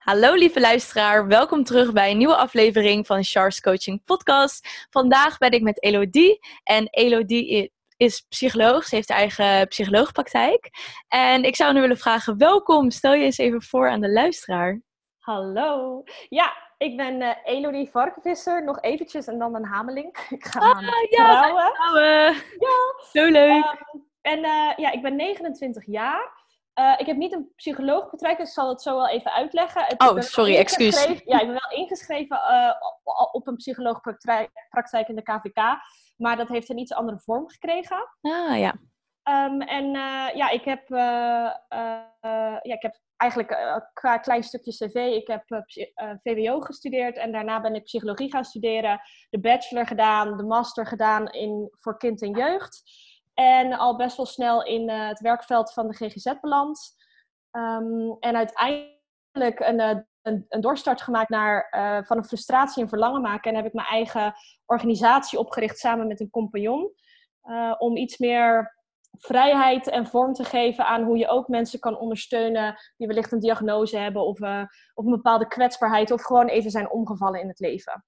Hallo lieve luisteraar, welkom terug bij een nieuwe aflevering van Charles Coaching Podcast. Vandaag ben ik met Elodie en Elodie is psycholoog, ze heeft haar eigen psycholoogpraktijk. En ik zou nu willen vragen, welkom, stel je eens even voor aan de luisteraar. Hallo, ja, ik ben uh, Elodie Varkenvisser, nog eventjes en dan een hameling. Ik ga ah, ja, trouwen. Ja, zo leuk. Um, en uh, ja, ik ben 29 jaar. Uh, ik heb niet een psycholoogpraktijk, dus ik zal het zo wel even uitleggen. Het, oh, sorry, excuus. Ja, ik ben wel ingeschreven uh, op een psycholoogpraktijk in de KVK, maar dat heeft een iets andere vorm gekregen. Ah, ja. Um, en uh, ja, ik heb, ja, ik heb eigenlijk qua klein stukje cv, ik heb VWO gestudeerd en daarna ben ik psychologie gaan studeren, de bachelor gedaan, de master gedaan in, voor kind en jeugd. En al best wel snel in uh, het werkveld van de GGZ beland. Um, en uiteindelijk een, uh, een, een, doorstart gemaakt naar uh, van een frustratie en verlangen maken. En heb ik mijn eigen organisatie opgericht samen met een compagnon. om iets meer vrijheid en vorm te geven aan hoe je ook mensen kan ondersteunen die wellicht een diagnose hebben of, of een bepaalde kwetsbaarheid of gewoon even zijn omgevallen in het leven.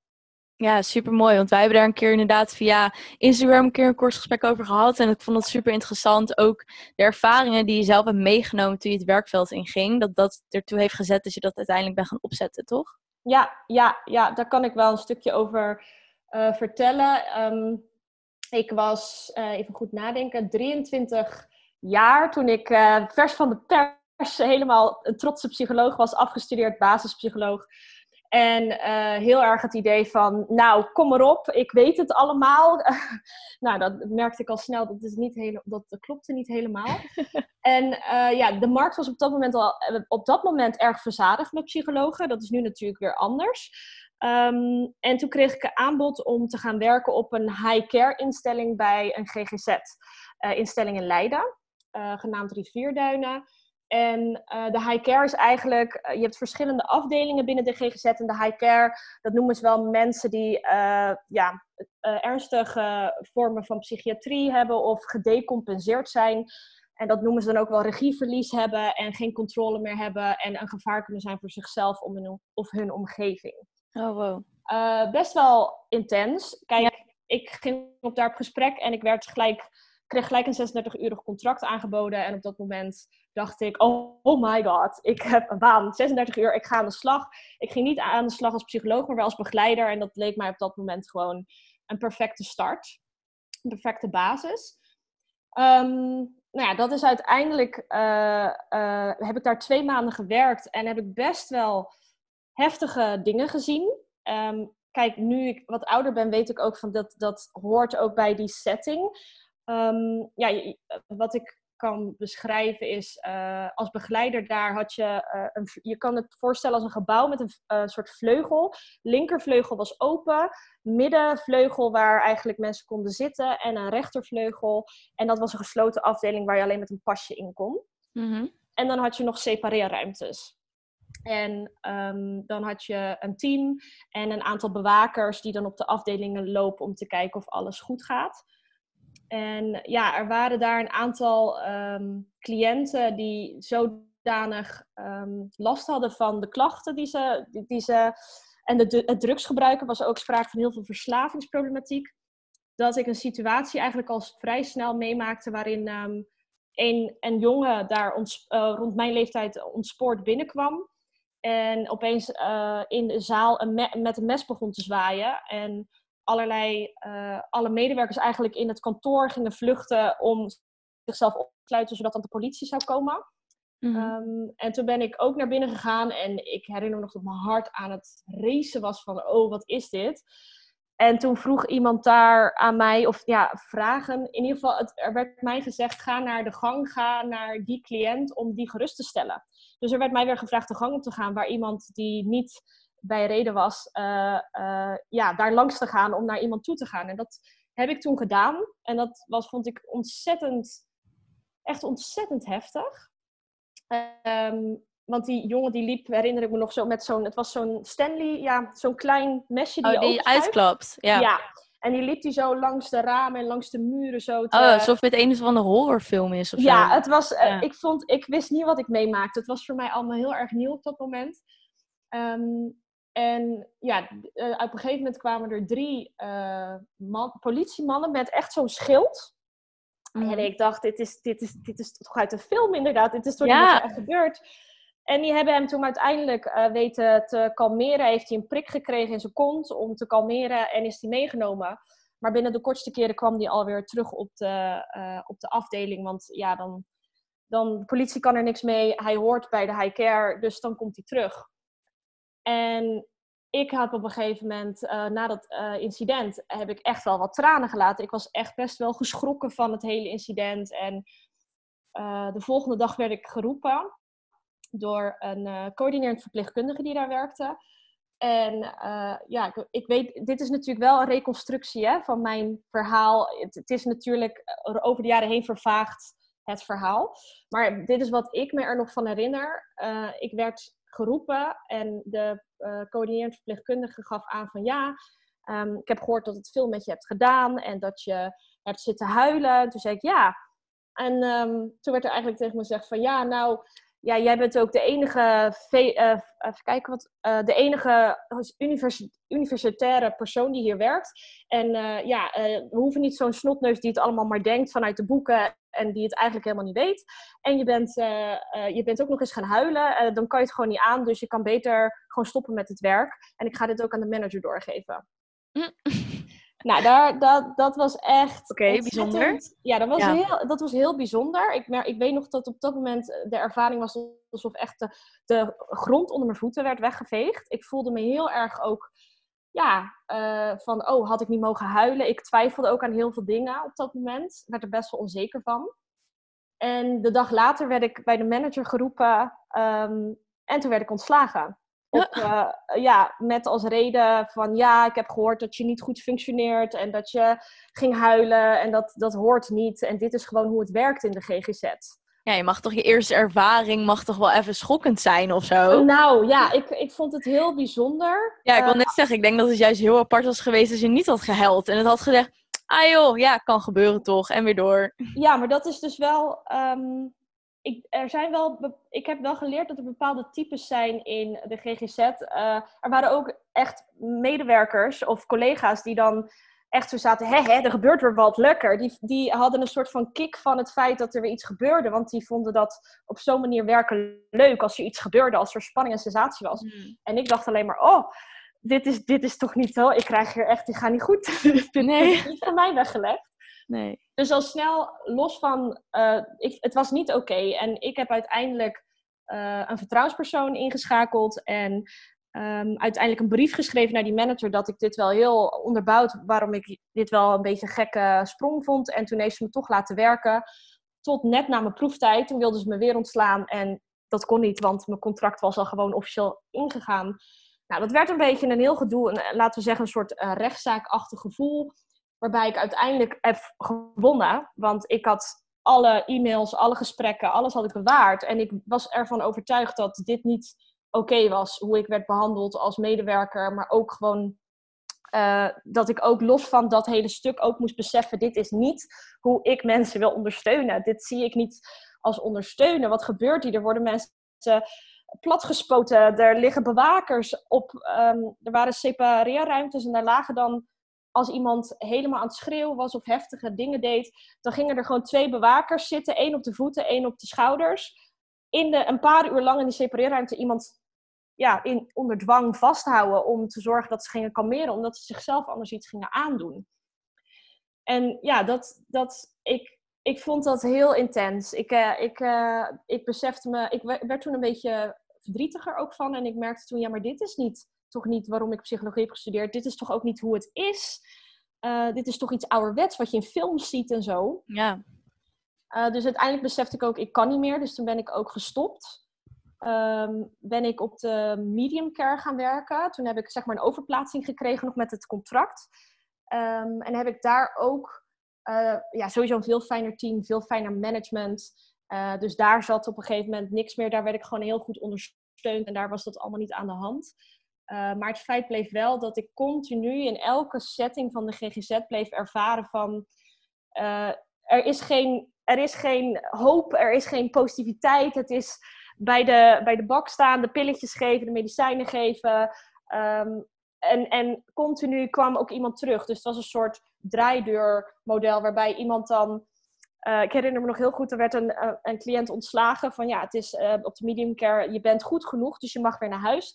Ja, super mooi. Want wij hebben daar een keer inderdaad via Instagram een keer een kort gesprek over gehad. En ik vond het super interessant. Ook de ervaringen die je zelf hebt meegenomen toen je het werkveld inging. Dat dat ertoe heeft gezet dat je dat uiteindelijk bent gaan opzetten, toch? Ja, ja, ja daar kan ik wel een stukje over uh, vertellen. Um, ik was, uh, even goed nadenken, 23 jaar toen ik uh, vers van de pers helemaal een trotse psycholoog was, afgestudeerd basispsycholoog. En uh, heel erg het idee van, nou, kom maar op, ik weet het allemaal. nou, dat merkte ik al snel, dat, is niet hele, dat, klopte niet helemaal. en uh, ja, de markt was op dat, moment al, eh, op dat moment erg verzadigd met psychologen. Dat is nu natuurlijk weer anders. Um, en toen kreeg ik een aanbod om te gaan werken op een high-care instelling bij een GGZ-instelling in Leiden, genaamd Rivierduinen. En uh, de high care is eigenlijk, uh, je hebt verschillende afdelingen binnen de GGZ. En de high care, dat noemen ze wel mensen die uh, ja, ernstige vormen van psychiatrie hebben of gedecompenseerd zijn. En dat noemen ze dan ook wel regieverlies hebben en geen controle meer hebben en een gevaar kunnen zijn voor zichzelf of hun omgeving. Oh, wow. best wel intens. Kijk, ik ging op daar op gesprek en ik werd gelijk, kreeg gelijk een 36-urig contract aangeboden. En op dat moment dacht ik, oh, oh, my god, ik heb een baan, 36 uur, ik ga aan de slag. Ik ging niet aan de slag als psycholoog, maar wel als begeleider. En dat leek mij op dat moment gewoon een perfecte start, een perfecte basis. Um, nou ja, dat is uiteindelijk, uh, uh, heb ik daar twee maanden gewerkt en heb ik best wel heftige dingen gezien. Um, kijk, nu ik wat ouder ben, weet ik ook van dat dat hoort ook bij die setting. Um, ja, wat ik kan beschrijven is, uh, als begeleider daar had je, uh, een, je kan het voorstellen als een gebouw met een uh, soort vleugel. Linkervleugel was open, middenvleugel waar eigenlijk mensen konden zitten en een rechtervleugel. En dat was een gesloten afdeling waar je alleen met een pasje in kon. Mm-hmm. En dan had je nog separeerruimtes. En um, dan had je een team en een aantal bewakers die dan op de afdelingen lopen om te kijken of alles goed gaat. En ja, er waren daar een aantal um, cliënten die zodanig um, last hadden van de klachten die ze. Die, ze en de, het drugsgebruiken was ook sprake van heel veel verslavingsproblematiek. Dat ik een situatie eigenlijk al vrij snel meemaakte waarin um, een, een jongen daar uh, rond mijn leeftijd ontspoord binnenkwam. En opeens uh, in de zaal met een mes begon te zwaaien. En allerlei, uh, alle medewerkers eigenlijk in het kantoor gingen vluchten om zichzelf op te sluiten, zodat dan de politie zou komen. Mm -hmm. um, en toen ben ik ook naar binnen gegaan en ik herinner me nog dat mijn hart aan het racen was van, oh, wat is dit? En toen vroeg iemand daar aan mij, of ja, vragen. In ieder geval, het, er werd mij gezegd: ga naar de gang, ga naar die cliënt om die gerust te stellen. Dus er werd mij weer gevraagd de gang op te gaan, waar iemand die niet bij reden was uh, uh, ja, daar langs te gaan om naar iemand toe te gaan. En dat heb ik toen gedaan. En dat was, vond ik ontzettend, echt ontzettend heftig. Um, want die jongen die liep, herinner ik me nog zo, met zo'n, het was zo'n Stanley, ja, zo'n klein mesje die Oh, die uitklapt, ja. Ja, en die liep die zo langs de ramen en langs de muren zo. Te... Oh, alsof het een of andere horrorfilm is of ja, zo. het was, ja. Uh, ik vond, ik wist niet wat ik meemaakte. Het was voor mij allemaal heel erg nieuw op dat moment. Ehm, en ja, uh, op een gegeven moment kwamen er drie uh, man, politiemannen met echt zo'n schild. En mhm. ik dacht, dit is, dit, is, dit is toch uit een film inderdaad. Dit is toch ja. niet echt gebeurd. En die hebben hem toen uiteindelijk uh, weten te kalmeren. Heeft hij een prik gekregen in zijn kont om te kalmeren en is hij meegenomen. Maar binnen de kortste keren kwam hij alweer terug op de, op de afdeling. Want ja, dan, dan, de politie kan er niks mee. Hij hoort bij de high care, dus dan komt hij terug. En ik had op een gegeven moment, uh, na dat uh, incident, heb ik echt wel wat tranen gelaten. Ik was echt best wel geschrokken van het hele incident. En uh, de volgende dag werd ik geroepen door een coördinerend verpleegkundige die daar werkte. En ja, ik, ik, weet, dit is natuurlijk wel een reconstructie hè, van mijn verhaal. Het, het, is natuurlijk over de jaren heen vervaagd, het verhaal. Maar dit is wat ik me er nog van herinner. ik werd geroepen en de uh, coördinerend verpleegkundige gaf aan van ja, um, ik heb gehoord dat het veel met je hebt gedaan en dat je hebt zitten huilen. Toen zei ik ja. En um, toen werd er eigenlijk tegen me gezegd van ja, nou, ja, jij bent ook de enige, uh, even kijken wat, uh, de enige univers universitaire persoon die hier werkt. En ja, we hoeven niet zo'n snotneus die het allemaal maar denkt vanuit de boeken en die het eigenlijk helemaal niet weet. En je bent, je bent ook nog eens gaan huilen, dan kan je het gewoon niet aan. Dus je kan beter gewoon stoppen met het werk. En ik ga dit ook aan de manager doorgeven. Nou, daar, dat, dat was echt. Oké, bijzonder. Ja, dat was, Heel, dat was heel bijzonder. Ik, ik weet nog dat op dat moment de ervaring was alsof echt de, de grond onder mijn voeten werd weggeveegd. Ik voelde me heel erg ook. Ja, uh, van oh, had ik niet mogen huilen? Ik twijfelde ook aan heel veel dingen op dat moment. Ik werd er best wel onzeker van. En de dag later werd ik bij de manager geroepen um, en toen werd ik ontslagen. Op, uh, ja, met als reden van ja, ik heb gehoord dat je niet goed functioneert en dat je ging huilen en dat, dat hoort niet. En dit is gewoon hoe het werkt in de GGZ. Ja, je mag toch je eerste ervaring mag toch wel even schokkend zijn of zo? Nou ja, ik, ik vond het heel bijzonder. Ja, ik wil uh, net zeggen, ik denk dat het juist heel apart was geweest als je niet had gehuild en het had gezegd, ah joh, ja, kan gebeuren toch, en weer door. Ja, maar dat is dus wel, um, ik, er zijn wel, ik heb wel geleerd dat er bepaalde types zijn in de GGZ. Uh, eh, er waren ook echt medewerkers of collega's die dan echt zo zaten, hè, hè, er gebeurt weer wat lekker. Die, die hadden een soort van kick van het feit dat er weer iets gebeurde. Want die vonden dat op zo'n manier werken leuk als er iets gebeurde, als er spanning en sensatie was. Hmm. En ik dacht alleen maar, oh, dit is, dit is toch niet zo? Ik krijg hier echt, die ga niet goed. nee. Dit is niet van mij weggelegd. Nee. Dus al snel los van, uh, ik, het was niet oké. En ik heb uiteindelijk uh, een vertrouwenspersoon ingeschakeld en um, uiteindelijk een brief geschreven naar die manager dat ik dit wel heel onderbouwd, waarom ik dit wel een beetje een gekke sprong vond. En toen heeft ze me toch laten werken. Tot net na mijn proeftijd. Toen wilden ze me weer ontslaan en dat kon niet, want mijn contract was al gewoon officieel ingegaan. Nou, dat werd een beetje een heel gedoe, een, laten we zeggen een soort uh, rechtszaakachtig gevoel. Waarbij ik uiteindelijk heb gewonnen. Want ik had alle e-mails, alle gesprekken, alles had ik bewaard. En ik was ervan overtuigd dat dit niet oké was. Hoe ik werd behandeld als medewerker. Maar ook gewoon uh, dat ik ook los van dat hele stuk ook moest beseffen. Dit is niet hoe ik mensen wil ondersteunen. Dit zie ik niet als ondersteunen. Wat gebeurt hier? Er worden mensen platgespoten. Er liggen bewakers op. Um, er waren separeerruimtes en daar lagen dan als iemand helemaal aan het schreeuwen was of heftige dingen deed, dan gingen er gewoon twee bewakers zitten, één op de voeten, één op de schouders. In de, een paar uur lang in die separeerruimte iemand ja, in, onder dwang vasthouden om te zorgen dat ze gingen kalmeren, omdat ze zichzelf anders iets gingen aandoen. En ja, dat, dat, ik, ik vond dat heel intens. Ik, uh, ik, uh, ik besefte me, ik werd toen een beetje verdrietiger ook van en ik merkte toen, ja, maar dit is niet toch niet waarom ik psychologie heb gestudeerd. Dit is toch ook niet hoe het is. Uh, dit is toch iets ouderwets wat je in films ziet en zo. Ja. Uh, dus uiteindelijk besefte ik ook, ik kan niet meer. Dus toen ben ik ook gestopt. Um, ben ik op de medium care gaan werken. Toen heb ik zeg maar een overplaatsing gekregen nog met het contract. Um, en heb ik daar ook uh, ja, sowieso een veel fijner team, veel fijner management. Uh, dus daar zat op een gegeven moment niks meer. Daar werd ik gewoon heel goed ondersteund en daar was dat allemaal niet aan de hand. Uh, maar het feit bleef wel dat ik continu in elke setting van de GGZ bleef ervaren van uh, er, is geen, er is geen hoop, er is geen positiviteit. Het is, bij de, bij de bak staan, de pilletjes geven, de medicijnen geven. Ehm, en, en continu kwam ook iemand terug. Dus het was een soort draaideurmodel waarbij iemand dan. Uh, ik herinner me nog heel goed, er werd een, een cliënt ontslagen van ja, het is op de medium care, je bent goed genoeg, dus je mag weer naar huis.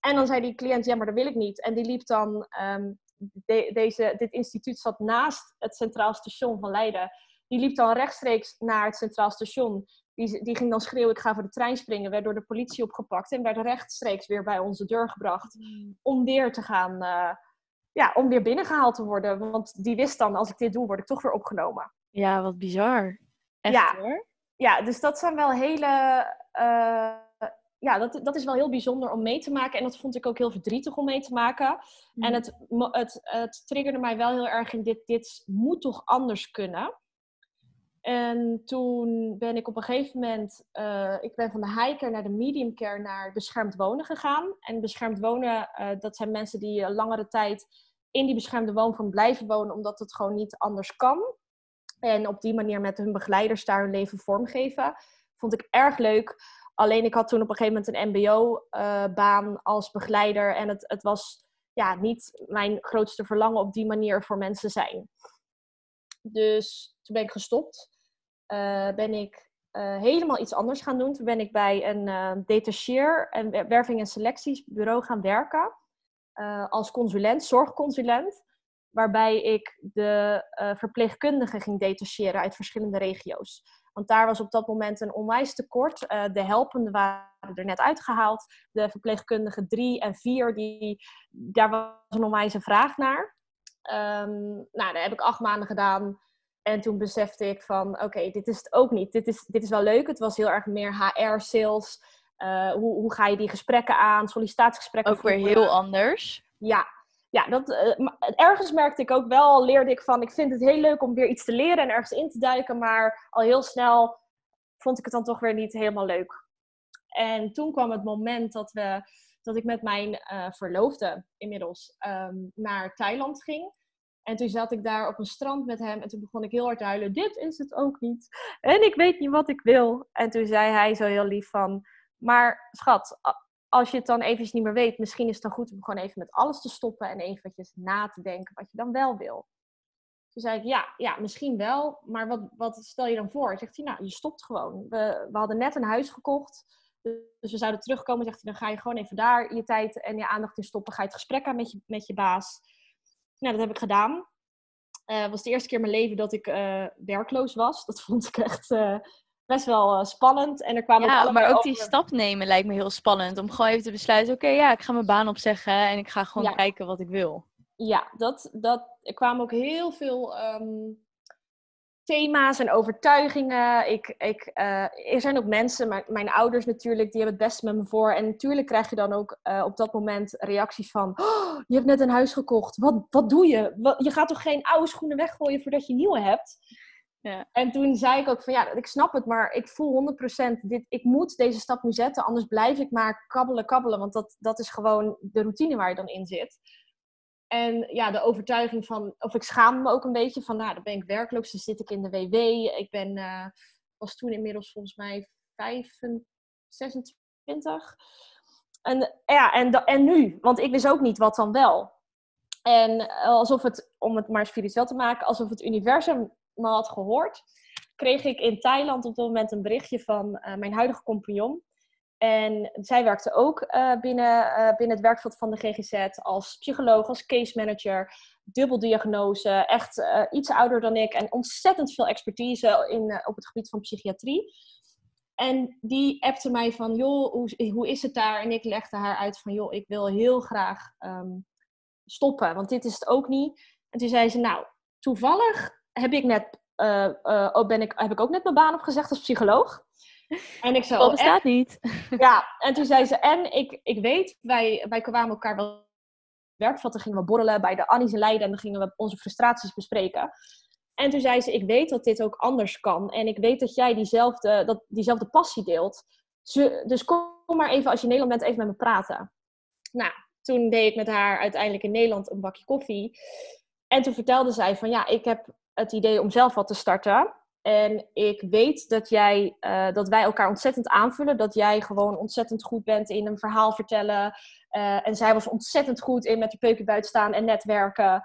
En dan zei die cliënt, ja, maar dat wil ik niet. En die liep dan, um, de, deze, dit instituut zat naast het Centraal Station van Leiden. Die liep dan rechtstreeks naar het Centraal Station. Die, die ging dan schreeuwen, ik ga voor de trein springen. Werd door de politie opgepakt en werd rechtstreeks weer bij onze deur gebracht. Mm. Om weer te gaan, uh, ja, om weer binnengehaald te worden. Want die wist dan, als ik dit doe, word ik toch weer opgenomen. Ja, wat bizar. Echt ja. hoor. Ja, dus dat zijn wel hele... Uh, ja, dat, dat is wel heel bijzonder om mee te maken. En dat vond ik ook heel verdrietig om mee te maken. Mm. En het, het, het triggerde mij wel heel erg in dit, dit moet toch anders kunnen. En toen ben ik op een gegeven moment, uh, ik ben van de hiker naar de medium care naar beschermd wonen gegaan. En beschermd wonen, uh, dat zijn mensen die langere tijd in die beschermde woonvorm blijven wonen, omdat het gewoon niet anders kan. En op die manier met hun begeleiders daar hun leven vormgeven. Vond ik erg leuk. Alleen ik had toen op een gegeven moment een MBO-baan uh, als begeleider. En het, het was ja, niet mijn grootste verlangen op die manier voor mensen zijn. Dus toen ben ik gestopt. Uh, ben ik uh, helemaal iets anders gaan doen. Toen ben ik bij een detacheer- en werving- en selectiesbureau gaan werken. als consulent, zorgconsulent. Waarbij ik de verpleegkundigen ging detacheren uit verschillende regio's. Want daar was op dat moment een onwijs tekort. de helpenden waren er net uitgehaald. De verpleegkundigen drie en vier, die, daar was een onwijze vraag naar. Um, nou, daar heb ik acht maanden gedaan. En toen besefte ik van, oké, dit is het ook niet. Dit is, dit is wel leuk. Het was heel erg meer HR-sales. Uh, hoe, hoe ga je die gesprekken aan? Sollicitatiegesprekken. Ook weer heel anders. Ja, ja dat, uh, ergens merkte ik ook wel, leerde ik van, ik vind het heel leuk om weer iets te leren en ergens in te duiken. Maar al heel snel vond ik het dan toch weer niet helemaal leuk. En toen kwam het moment dat, we, dat ik met mijn uh, verloofde inmiddels um, naar Thailand ging. En toen zat ik daar op een strand met hem en toen begon ik heel hard te huilen. Dit is het ook niet. En ik weet niet wat ik wil. En toen zei hij zo heel lief van, maar schat, als je het dan eventjes niet meer weet, misschien is het dan goed om gewoon even met alles te stoppen en eventjes na te denken wat je dan wel wil. Toen zei ik, ja, ja misschien wel, maar wat, wat stel je dan voor? Zegt hij, nou, je stopt gewoon. We, we hadden net een huis gekocht, dus we zouden terugkomen. Zegt hij, dan ga je gewoon even daar je tijd en je aandacht in stoppen. Ga je het gesprek aan met je, met je baas. Nou, dat heb ik gedaan. Het uh, was de eerste keer in mijn leven dat ik uh, werkloos was. Dat vond ik echt uh, best wel spannend. En er kwamen ja, ook maar ook over... die stap nemen lijkt me heel spannend. Om gewoon even te besluiten, oké, okay, ja, ik ga mijn baan opzeggen en ik ga gewoon ja. kijken wat ik wil. Ja, dat, dat, er kwamen ook heel veel um, thema's en overtuigingen. Ik, ik, uh, er zijn ook mensen, mijn, mijn, ouders natuurlijk, die hebben het beste met me voor. En natuurlijk krijg je dan ook uh, op dat moment reacties van... Oh, je hebt net een huis gekocht, wat, wat doe je? Wat, je gaat toch geen oude schoenen weggooien voordat je nieuwe hebt? Ja. En toen zei ik ook van ja, ik snap het, maar ik voel 100% dit, ik moet deze stap nu zetten, anders blijf ik maar kabbelen, kabbelen, want dat, dat is gewoon de routine waar je dan in zit. En ja, de overtuiging van, of ik schaam me ook een beetje van, nou, dan ben ik werkloos, dan zit ik in de WW. Ik ben, uh, was toen inmiddels volgens mij 25, 26. En ja, en, en nu, want ik wist ook niet wat dan wel. En alsof het, om het maar spiritueel te maken, alsof het universum me had gehoord, kreeg ik in Thailand op dat moment een berichtje van uh, mijn huidige compagnon. En zij werkte ook uh, binnen, uh, binnen het werkveld van de GGZ als psycholoog, als case manager, dubbeldiagnose, echt uh, iets ouder dan ik en ontzettend veel expertise in, op het gebied van psychiatrie. En die appte mij van, joh, hoe, hoe is het daar? En ik legde haar uit van, joh, ik wil heel graag um, stoppen, want dit is het ook niet. En toen zei ze, nou, toevallig heb ik net, oh, ben ik, heb ik ook net mijn baan opgezegd als psycholoog. En ik zo, dat bestaat en, niet. Ja, en toen zei ze, en ik, ik weet, wij, wij kwamen elkaar wel werkvat, dan gingen we borrelen bij de Annie's in Leiden en dan gingen we onze frustraties bespreken. En toen zei ze, ik weet dat dit ook anders kan. En ik weet dat jij diezelfde, dat, diezelfde passie deelt. Dus kom maar even, als je in Nederland bent, even met me praten. Nou, toen deed ik met haar uiteindelijk in Nederland een bakje koffie. En toen vertelde zij van, ja, ik heb het idee om zelf wat te starten. En ik weet dat, jij, uh, dat wij elkaar ontzettend aanvullen. Dat jij gewoon ontzettend goed bent in een verhaal vertellen. Uh, en zij was ontzettend goed in met de peuken buiten staan en netwerken.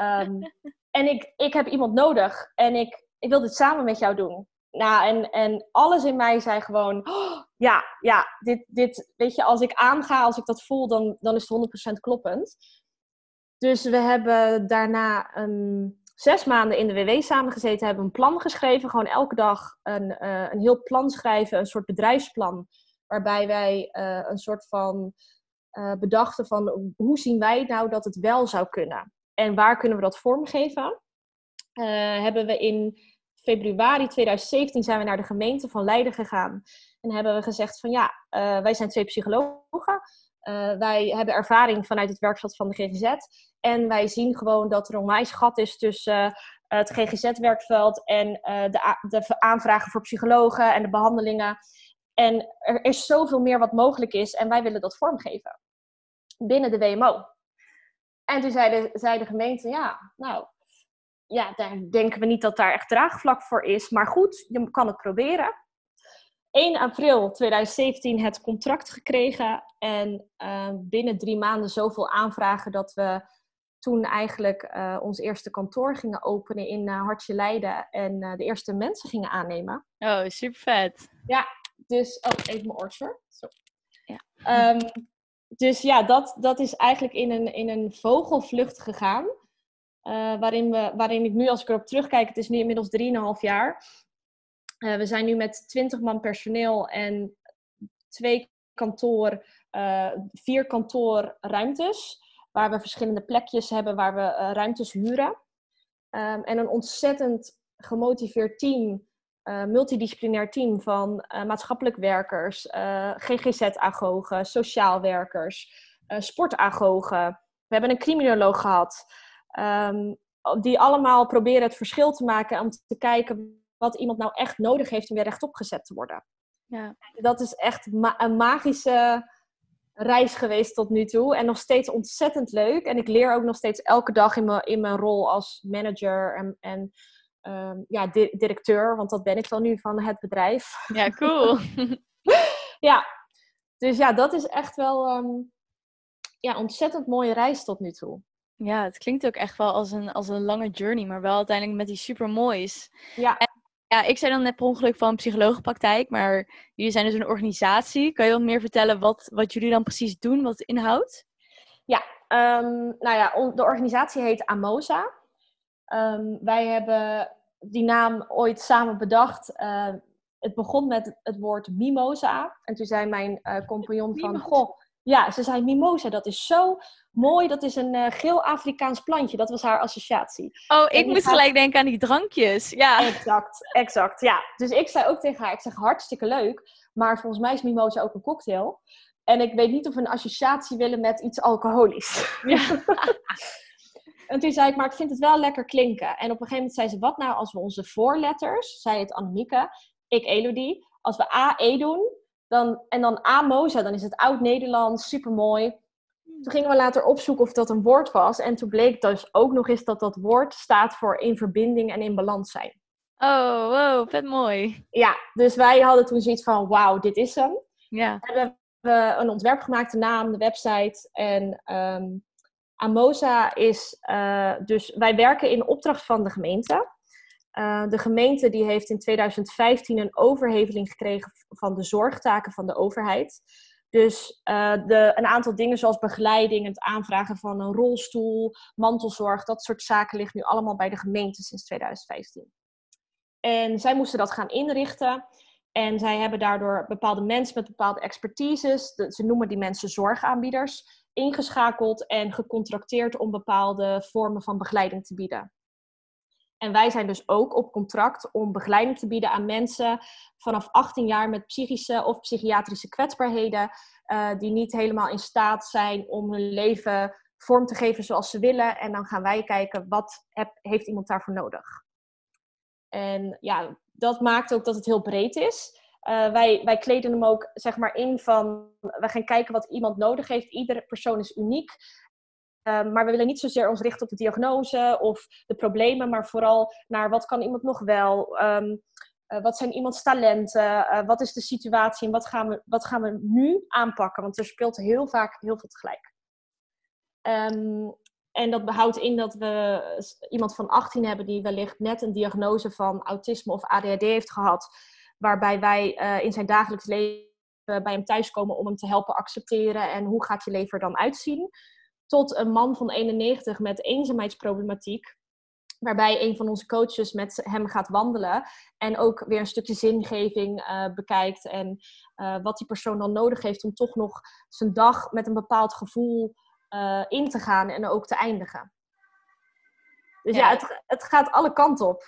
Um, en ik, ik heb iemand nodig. En ik, ik wil dit samen met jou doen. Nou, en, en alles in mij zei gewoon, oh, ja, ja, dit, dit, weet je, als ik aanga, als ik dat voel, dan, dan is het 100% kloppend. Dus we hebben daarna een, zes maanden in de WW samengezeten, hebben een plan geschreven. Gewoon elke dag een, uh, een heel plan schrijven, een soort bedrijfsplan. Waarbij wij uh, een soort van uh, bedachten van hoe zien wij nou dat het wel zou kunnen? En waar kunnen we dat vormgeven? hebben we in februari 2017 zijn we naar de gemeente van Leiden gegaan. En hebben we gezegd van ja, wij zijn twee psychologen. Wij hebben ervaring vanuit het werkveld van de GGZ. En wij zien gewoon dat er een onwijs gat is tussen uh, het GGZ-werkveld en uh, de, de aanvragen voor psychologen en de behandelingen. En er is zoveel meer wat mogelijk is en wij willen dat vormgeven binnen de WMO. En toen zei de, zei de gemeente, ja, nou, ja, daar denken we niet dat daar echt draagvlak voor is. Maar goed, je kan het proberen. 1 april 2017 het contract gekregen en uh, binnen drie maanden zoveel aanvragen dat we toen eigenlijk uh, ons eerste kantoor gingen openen in uh, Hartje Leiden en uh, de eerste mensen gingen aannemen. Oh, super vet. Ja, dus, oh, even mijn oortje. Zo. Ja. Um, dus ja, dat, dat is eigenlijk in een, in een vogelvlucht gegaan. waarin, we, waarin ik nu, als ik erop terugkijk, het is nu inmiddels 3,5 jaar. We zijn nu met 20 man personeel en twee kantoor, vier kantoorruimtes waar we verschillende plekjes hebben waar we uh, ruimtes huren. Um, en een ontzettend gemotiveerd team, multidisciplinair team van maatschappelijk werkers, GGZ-agogen, sociaal werkers, sportagogen. We hebben een criminoloog gehad. Um, die allemaal proberen het verschil te maken om te kijken wat iemand nou echt nodig heeft om weer rechtop gezet te worden. Ja. Dat is echt ma een magische reis geweest tot nu toe. En nog steeds ontzettend leuk. En ik leer ook nog steeds elke dag in mijn, in mijn rol als manager en, en um, ja, di directeur. Want dat ben ik dan nu van het bedrijf. Ja, cool. ja, dus ja, dat is echt wel um, ja, ontzettend mooie reis tot nu toe. Ja, het klinkt ook echt wel als een, als een lange journey, maar wel uiteindelijk met die super moois. Ja. Ja, ik zei dan net per ongeluk van psychologenpraktijk, maar jullie zijn dus een organisatie. Kan je wat meer vertellen wat, wat jullie dan precies doen, wat het inhoudt? Ja, um, nou ja, de organisatie heet Amosa. Um, wij hebben die naam ooit samen bedacht. Uh, het begon met het woord mimosa. En toen zei mijn uh, compagnon van, goh, ja, ze zei mimosa, dat is zo mooi. Dat is een uh, geel Afrikaans plantje. Dat was haar associatie. Oh, ik moest gelijk denken aan die drankjes. Ja. Exact, exact. Ja. Dus ik zei ook tegen haar, ik zeg hartstikke leuk. Maar volgens mij is mimosa ook een cocktail. En ik weet niet of we een associatie willen met iets alcoholisch. Ja. en toen zei ik, maar ik vind het wel lekker klinken. En op een gegeven moment zei ze, wat nou als we onze voorletters, zei het Annemieke, ik Elodie, als we A-E doen, dan, en dan Amosa, dan is het oud-Nederlands, supermooi. Toen gingen we later opzoeken of dat een woord was. En toen bleek dus ook nog eens dat dat woord staat voor in verbinding en in balans zijn. Oh, wow, vet mooi. Ja, dus wij hadden toen zoiets van, wauw, dit is hem. Ja. En we hebben een ontwerp gemaakt, de naam, de website. En um, Amosa is, uh, dus wij werken in opdracht van de gemeente. Uh, de gemeente die heeft in 2015 een overheveling gekregen van de zorgtaken van de overheid. Dus uh, de, een aantal dingen zoals begeleiding, het aanvragen van een rolstoel, mantelzorg, dat soort zaken ligt nu allemaal bij de gemeente sinds 2015. En zij moesten dat gaan inrichten. En zij hebben daardoor bepaalde mensen met bepaalde expertises, ze noemen die mensen zorgaanbieders, ingeschakeld en gecontracteerd om bepaalde vormen van begeleiding te bieden. En wij zijn dus ook op contract om begeleiding te bieden aan mensen vanaf 18 jaar met psychische of psychiatrische kwetsbaarheden, uh, die niet helemaal in staat zijn om hun leven vorm te geven zoals ze willen. En dan gaan wij kijken wat heb, heeft iemand daarvoor nodig. En ja, dat maakt ook dat het heel breed is. Uh, wij, wij kleden hem ook zeg maar in van, we gaan kijken wat iemand nodig heeft. Iedere persoon is uniek. Ehm, maar we willen niet zozeer ons richten op de diagnose of de problemen, maar vooral naar wat kan iemand nog wel. Um, wat zijn iemands talenten? Uh, wat is de situatie en wat gaan, we, wat gaan we nu aanpakken? Want er speelt heel vaak heel veel tegelijk. Um, en dat behoudt in dat we iemand van 18 hebben die wellicht net een diagnose van autisme of ADHD heeft gehad. Waarbij wij uh, in zijn dagelijks leven bij hem thuiskomen om hem te helpen accepteren. En hoe gaat je leven er dan uitzien? Tot een man van 91 met eenzaamheidsproblematiek. Waarbij een van onze coaches met hem gaat wandelen. En ook weer een stukje zingeving uh, bekijkt. En uh, wat die persoon dan nodig heeft om toch nog zijn dag met een bepaald gevoel uh, in te gaan en ook te eindigen. Dus ja, ja het, het gaat alle kanten op.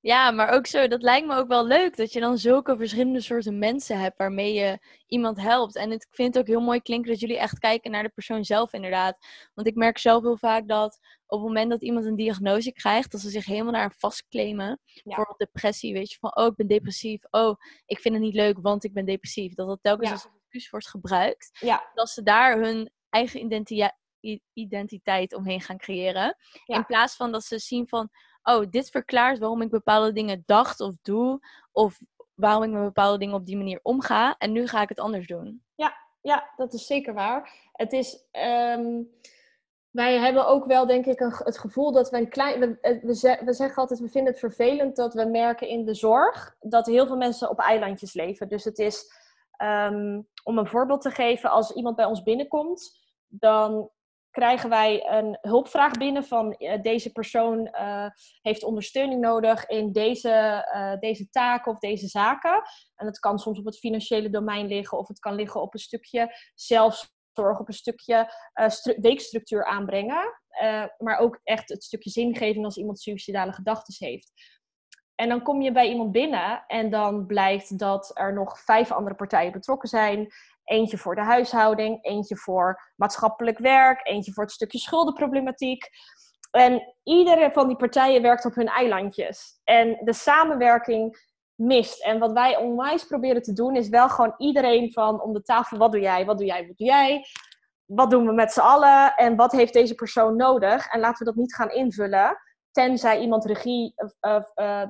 Ja, maar ook zo, dat lijkt me ook wel leuk dat je dan zulke verschillende soorten mensen hebt waarmee je iemand helpt. En ik vind het ook heel mooi klinken dat jullie echt kijken naar de persoon zelf inderdaad. Want ik merk zelf heel vaak dat op het moment dat iemand een diagnose krijgt, dat ze zich helemaal naar vastklemen. Ja. Bijvoorbeeld depressie, weet je, van oh, ik ben depressief. Oh, ik vind het niet leuk, want ik ben depressief. Dat dat telkens als excuus wordt gebruikt. Ja. Dat ze daar hun eigen identiteit identiteit omheen gaan creëren. In plaats van dat ze zien van, oh, dit verklaart waarom ik bepaalde dingen dacht of doe. Of waarom ik met bepaalde dingen op die manier omga. En nu ga ik het anders doen. Ja, ja dat is zeker waar. Het is. Ehm, wij hebben ook wel, denk ik, een, het gevoel dat we een klein. We, we, we, zeggen altijd, we vinden het vervelend dat we merken in de zorg dat heel veel mensen op eilandjes leven. Dus het is, um, om een voorbeeld te geven, als iemand bij ons binnenkomt, dan krijgen wij een hulpvraag binnen van uh, deze persoon uh, heeft ondersteuning nodig in deze, uh, deze taken of deze zaken. En het kan soms op het financiële domein liggen of het kan liggen op een stukje zelfzorg, op een stukje weekstructuur aanbrengen. maar ook echt het stukje zingeving als iemand suicidale gedachten heeft. En dan kom je bij iemand binnen en dan blijkt dat er nog vijf andere partijen betrokken zijn. Eentje voor de huishouding, eentje voor maatschappelijk werk, eentje voor het stukje schuldenproblematiek. En iedere van die partijen werkt op hun eilandjes. En de samenwerking mist. En wat wij onwijs proberen te doen, is wel gewoon iedereen van om de tafel: wat doe jij, wat doe jij, wat doe jij? Wat doen we met z'n allen? En wat heeft deze persoon nodig? En laten we dat niet gaan invullen. Tenzij iemand regie, uh,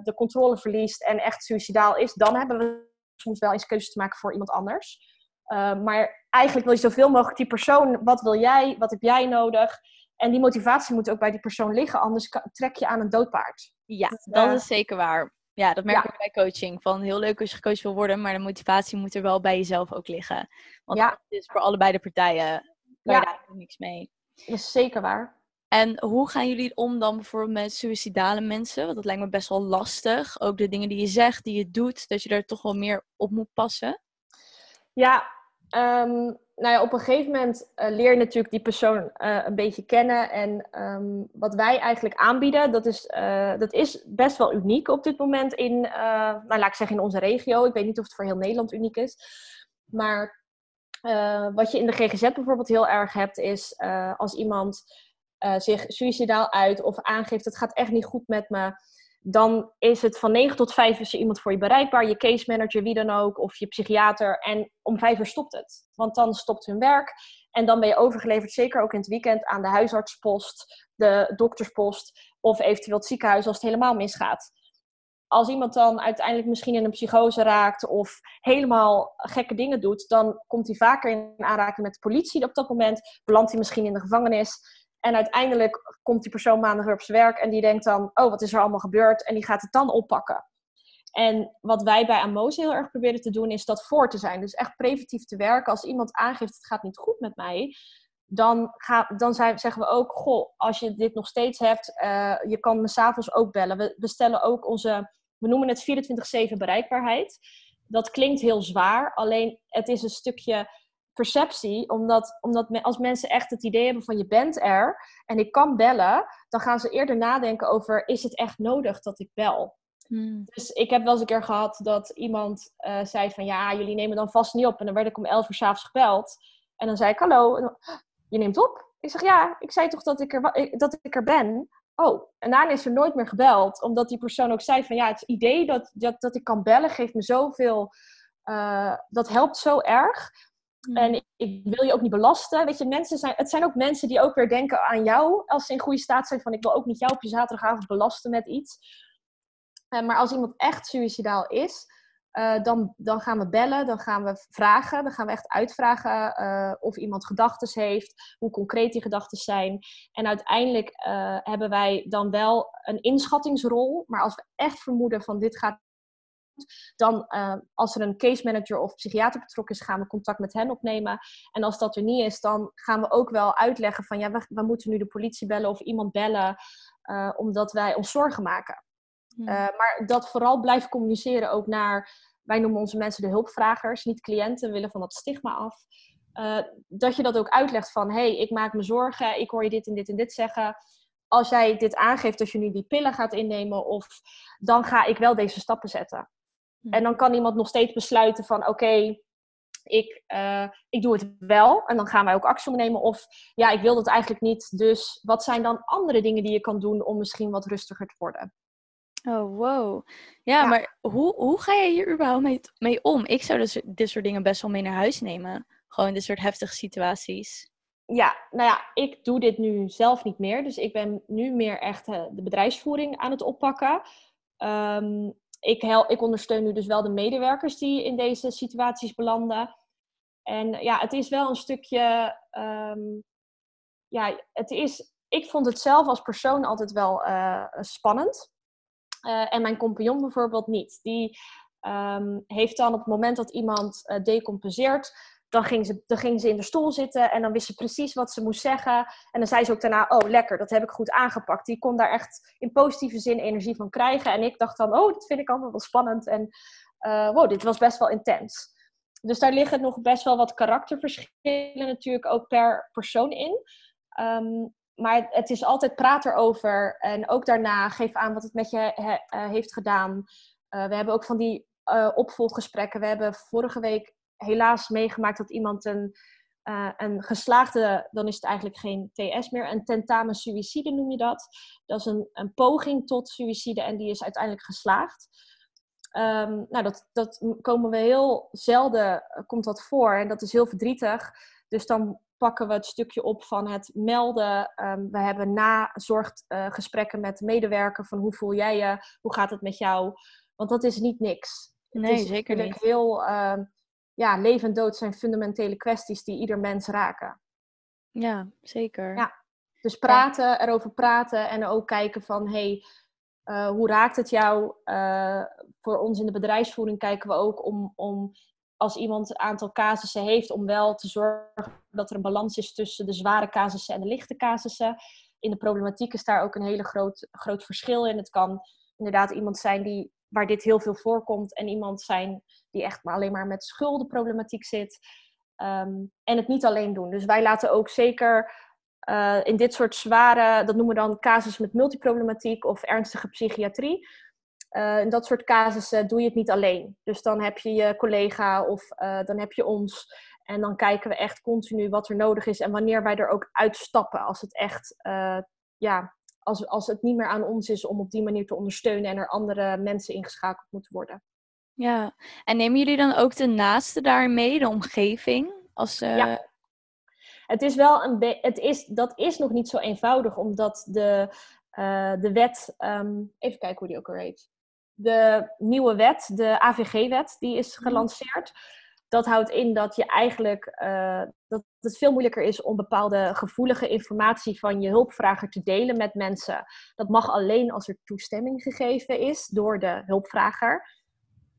de controle verliest en echt suicidaal is, dan hebben we soms wel eens keuzes te maken voor iemand anders. Uh, maar eigenlijk wil je zoveel mogelijk die persoon, wat wil jij, wat heb jij nodig? En die motivatie moet ook bij die persoon liggen, anders trek je aan een doodpaard. Ja, dat, dat is zeker waar. Ja, dat merk ik bij coaching. Van heel leuk als je gecoacht wil worden, maar de motivatie moet er wel bij jezelf ook liggen. Want ja. is voor allebei de partijen, ja. daar niks mee. Dat is zeker waar. En hoe gaan jullie om dan bijvoorbeeld met suïcidale mensen? Want dat lijkt me best wel lastig. Ook de dingen die je zegt, die je doet, dat je daar toch wel meer op moet passen. Ja, um, nou ja, op een gegeven moment uh, leer je natuurlijk die persoon uh, een beetje kennen. En um, wat wij eigenlijk aanbieden, dat is, uh, dat is best wel uniek op dit moment in, nou laat ik zeggen in onze regio. Ik weet niet of het voor heel Nederland uniek is. Maar wat je in de GGZ bijvoorbeeld heel erg hebt, is als iemand zich suicidaal uit of aangeeft, het gaat echt niet goed met me dan is het van 9 tot 5 is er iemand voor je bereikbaar, je case manager, wie dan ook, of je psychiater. En om 5 uur stopt het. Want dan stopt hun werk. En dan ben je overgeleverd, zeker ook in het weekend, aan de huisartspost, de dokterspost of eventueel het ziekenhuis als het helemaal misgaat. Als iemand dan uiteindelijk misschien in een psychose raakt of helemaal gekke dingen doet, dan komt hij vaker in aanraking met de politie op dat moment. Belandt hij misschien in de gevangenis. En uiteindelijk komt die persoon maandag op zijn werk en die denkt dan, oh, wat is er allemaal gebeurd? En die gaat het dan oppakken. En wat wij bij Amos heel erg proberen te doen, is dat voor te zijn. Dus echt preventief te werken. Als iemand aangeeft, het gaat niet goed met mij, dan, ga, dan zijn, zeggen we ook, goh, als je dit nog steeds hebt, uh, je kan me s'avonds ook bellen. We, we stellen ook onze, we noemen het 24-7 bereikbaarheid. Dat klinkt heel zwaar, alleen het is een stukje perceptie, omdat, omdat als mensen echt het idee hebben van je bent er en ik kan bellen, dan gaan ze eerder nadenken over is het echt nodig dat ik bel. Hmm. Dus ik heb wel eens een keer gehad dat iemand uh, zei van ja, jullie nemen dan vast niet op. En dan werd ik om elf uur s'avonds gebeld. En dan zei ik hallo, je neemt op? Ik zeg ja, ik zei toch dat ik er, dat ik er ben. Oh, en daarna is er nooit meer gebeld. Omdat die persoon ook zei van ja, het idee dat, dat, dat ik kan bellen geeft me zoveel, uh, dat helpt zo erg Hmm. En ik, wil je ook niet belasten. Weet je, mensen zijn, het zijn ook mensen die ook weer denken aan jou als ze in goede staat zijn. Van ik wil ook niet jou op je zaterdagavond belasten met iets. Uh, maar als iemand echt suicidaal is, uh, dan, dan gaan we bellen, dan gaan we vragen, dan gaan we echt uitvragen uh, of iemand gedachten heeft, hoe concreet die gedachten zijn. En uiteindelijk hebben wij dan wel een inschattingsrol, maar als we echt vermoeden van dit gaat dan, uh, als er een case manager of psychiater betrokken is, gaan we contact met hen opnemen. En als dat er niet is, dan gaan we ook wel uitleggen van ja, we, we moeten nu de politie bellen of iemand bellen, uh, omdat wij ons zorgen maken. Uh, maar dat vooral blijven communiceren ook naar, wij noemen onze mensen de hulpvragers, niet cliënten, willen van dat stigma af. dat je dat ook uitlegt van, hé, hey, ik maak me zorgen, ik hoor je dit en dit en dit zeggen als jij dit aangeeft dat je nu die pillen gaat innemen, of dan ga ik wel deze stappen zetten. Hm. En dan kan iemand nog steeds besluiten van oké, ik, uh, ik doe het wel. En dan gaan wij ook actie ondernemen. Of ja, ik wil dat eigenlijk niet. Dus wat zijn dan andere dingen die je kan doen om misschien wat rustiger te worden? Oh, wow. Ja, maar hoe, hoe ga je hier überhaupt mee, mee om? Ik zou dus dit soort dingen best wel mee naar huis nemen. Gewoon dit soort heftige situaties. Ja, nou ja, ik doe dit nu zelf niet meer. Dus ik ben nu meer echt uh, de bedrijfsvoering aan het oppakken. Um, ik, hel, ik ondersteun nu dus wel de medewerkers die in deze situaties belanden. En ja, het is wel een stukje. Um, ja, het is. Ik vond het zelf als persoon altijd wel uh, spannend. Uh, en mijn compagnon bijvoorbeeld niet. Die um, heeft dan op het moment dat iemand uh, decompenseert, dan ging, ze, ze in de stoel zitten en dan wist ze precies wat ze moest zeggen. En dan zei ze ook daarna, oh lekker, dat heb ik goed aangepakt. Die kon daar echt in positieve zin energie van krijgen. En ik dacht dan, oh, dat vind ik allemaal wel spannend. En uh, wow, dit was best wel intens. Dus daar liggen nog best wel wat karakterverschillen natuurlijk ook per persoon in. Um, maar het is altijd praat erover. En ook daarna geef aan wat het met je he, uh, heeft gedaan. Uh, we hebben ook van die uh, opvolggesprekken. We hebben vorige week helaas meegemaakt dat iemand een, uh, een geslaagde, dan is het eigenlijk geen TS meer, een tentamen suïcide noem je dat. Dat is een, een poging tot suïcide en die is uiteindelijk geslaagd. Um, nou, dat, dat komen we heel zelden, eh, komt dat voor en dat is heel verdrietig. Dus dan pakken we het stukje op van het melden. Um, we hebben nazorggesprekken uh, met de medewerker van hoe voel jij je, hoe gaat het met jou. Want dat is niet niks. Nee, het is zeker niet. Heel, uh, ja, leven en dood zijn fundamentele kwesties die ieder mens raken. Ja, zeker. Ja, dus praten, ja. erover praten en ook kijken van, hey, uh, hoe raakt het jou? Uh, voor ons in de bedrijfsvoering kijken we ook om, om als iemand een aantal casussen heeft, om wel te zorgen dat er een balans is tussen de zware casussen en de lichte casussen. In de problematiek is daar ook een hele groot, groot verschil in. Het kan inderdaad iemand zijn die waar dit heel veel voorkomt. En iemand zijn die echt maar alleen maar met schuldenproblematiek zit. Um, en het niet alleen doen. Dus wij laten ook zeker uh, in dit soort zware, dat noemen we dan casus met multiproblematiek of ernstige psychiatrie. Uh, in dat soort casussen doe je het niet alleen. Dus dan heb je je collega of uh, dan heb je ons. En dan kijken we echt continu wat er nodig is en wanneer wij er ook uitstappen. Als het echt ja, als, als het niet meer aan ons is om op die manier te ondersteunen en er andere mensen ingeschakeld moeten worden. Ja, en nemen jullie dan ook de naaste daar mee, de omgeving? Als, uh... Ja, het is wel een het is, dat is nog niet zo eenvoudig, omdat de, uh, de wet, um, even kijken hoe die ook al heet. De nieuwe wet, de AVG-wet, die is mhm. gelanceerd dat houdt in dat je eigenlijk uh, dat het veel moeilijker is om bepaalde gevoelige informatie van je hulpvrager te delen met mensen. Dat mag alleen als er toestemming gegeven is door de hulpvrager.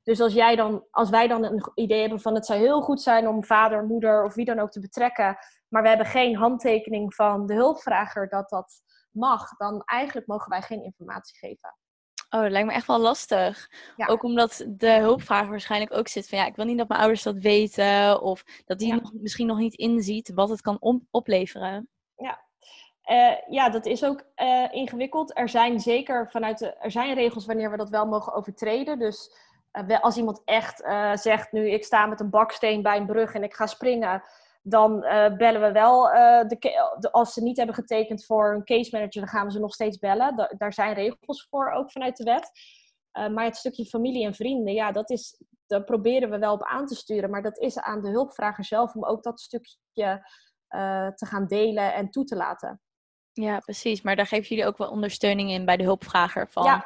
Dus als, jij dan, als wij dan een idee hebben van het zou heel goed zijn om vader, moeder of wie dan ook te betrekken, maar we hebben geen handtekening van de hulpvrager dat dat mag, dan eigenlijk mogen wij geen informatie geven. Oh, dat lijkt me echt wel lastig. Ook omdat de hulpvrager waarschijnlijk ook zit van ja, ik wil niet dat mijn ouders dat weten. Of dat die ja. nog, misschien nog niet inziet wat het kan opleveren. Ja. Uh, ja, dat is ook uh, ingewikkeld. Er zijn zeker vanuit de, er zijn regels wanneer we dat wel mogen overtreden. Dus uh, als iemand echt zegt, nu ik sta met een baksteen bij een brug en ik ga springen, dan uh, bellen we wel, uh, de, de, als ze niet hebben getekend voor een case manager, dan gaan we ze nog steeds bellen. Da daar zijn regels voor, ook vanuit de wet. Uh, maar het stukje familie en vrienden, ja, dat is, daar proberen we wel op aan te sturen. Maar dat is aan de hulpvrager zelf om ook dat stukje eh, te gaan delen en toe te laten. Ja, precies. Maar daar geven jullie ook wel ondersteuning in bij de hulpvrager van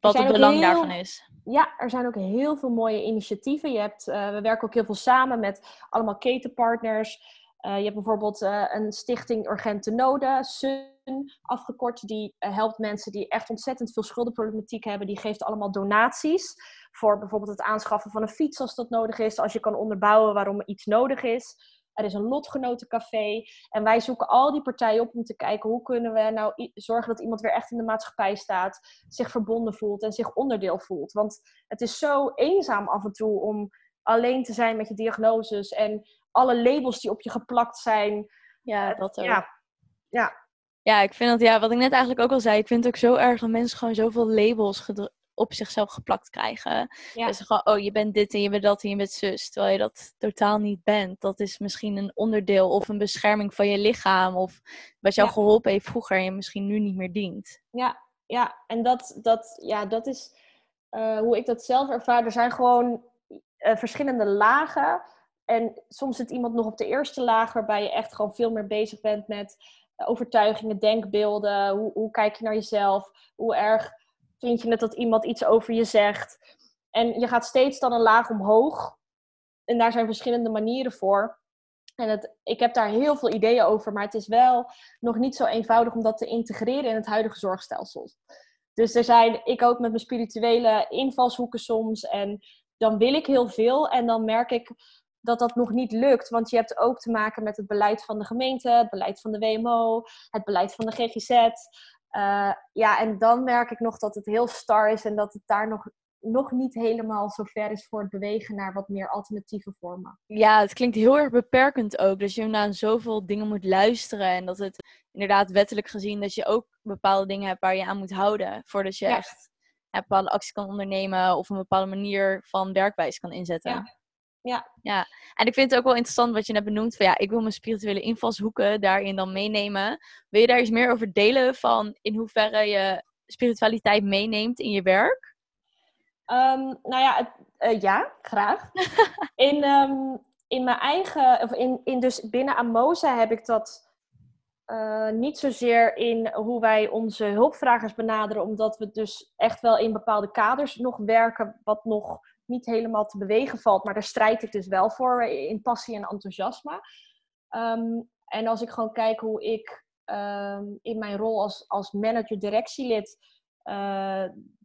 wat het belang daarvan is. Ja, er zijn ook heel veel mooie initiatieven. Je hebt, uh, we werken ook heel veel samen met allemaal ketenpartners. Uh, je hebt bijvoorbeeld een stichting Urgente Noden, SUN afgekort. Die helpt mensen die echt ontzettend veel schuldenproblematiek hebben. Die geeft allemaal donaties voor bijvoorbeeld het aanschaffen van een fiets als dat nodig is. Als je kan onderbouwen waarom iets nodig is. Er is een lotgenotencafé. En wij zoeken al die partijen op om te kijken hoe kunnen we nou zorgen dat iemand weer echt in de maatschappij staat, zich verbonden voelt en zich onderdeel voelt. Want het is zo eenzaam af en toe om alleen te zijn met je diagnoses en alle labels die op je geplakt zijn. Ja, eh, dat ook. Ja. ja. Ja, ik vind dat, ja, wat ik net eigenlijk ook al zei, ik vind het ook zo erg dat mensen gewoon zoveel labels op zichzelf geplakt krijgen. Ja. Dus gewoon, oh, je bent dit en je bent dat en je bent zus. Terwijl je dat totaal niet bent. Dat is misschien een onderdeel of een bescherming van je lichaam. Of wat jou geholpen heeft vroeger en je misschien nu niet meer dient. Ja, ja. en dat, dat, ja, dat is uh, hoe ik dat zelf ervaar. Er zijn gewoon uh, verschillende lagen. En soms zit iemand nog op de eerste laag, waarbij je echt gewoon veel meer bezig bent met overtuigingen, denkbeelden. Hoe, hoe kijk je naar jezelf? Hoe erg vind je net dat iemand iets over je zegt. En je gaat steeds dan een laag omhoog. En daar zijn verschillende manieren voor. En het, ik heb daar heel veel ideeën over, maar het is wel nog niet zo eenvoudig om dat te integreren in het huidige zorgstelsel. Dus er zijn, ik ook met mijn spirituele invalshoeken soms. En dan wil ik heel veel en dan merk ik dat dat nog niet lukt. Want je hebt ook te maken met het beleid van de gemeente, het beleid van de WMO, het beleid van de GGZ. Uh, ja, en dan merk ik nog dat het heel star is en dat het daar nog, nog niet helemaal zo ver is voor het bewegen naar wat meer alternatieve vormen. Ja, het klinkt heel erg beperkend ook. Dat je naar zoveel dingen moet luisteren en dat het inderdaad wettelijk gezien dat je ook bepaalde dingen hebt waar je aan moet houden voordat je echt een bepaalde actie kan ondernemen of een bepaalde manier van werkwijze kan inzetten. Ja. Ja. ja, en ik vind het ook wel interessant wat je net benoemt. Van ja, ik wil mijn spirituele invalshoeken daarin dan meenemen. Wil je daar iets meer over delen van in hoeverre je spiritualiteit meeneemt in je werk? Um, nou ja, het, uh, ja, graag. in, um, in mijn eigen, of in, in dus binnen Amosa heb ik dat uh, niet zozeer in hoe wij onze hulpvragers benaderen, omdat we dus echt wel in bepaalde kaders nog werken, wat nog niet helemaal te bewegen valt. Maar daar strijd ik dus wel voor in passie en enthousiasme. Um, en als ik gewoon kijk hoe ik um, in mijn rol als, als manager-directielid. Uh,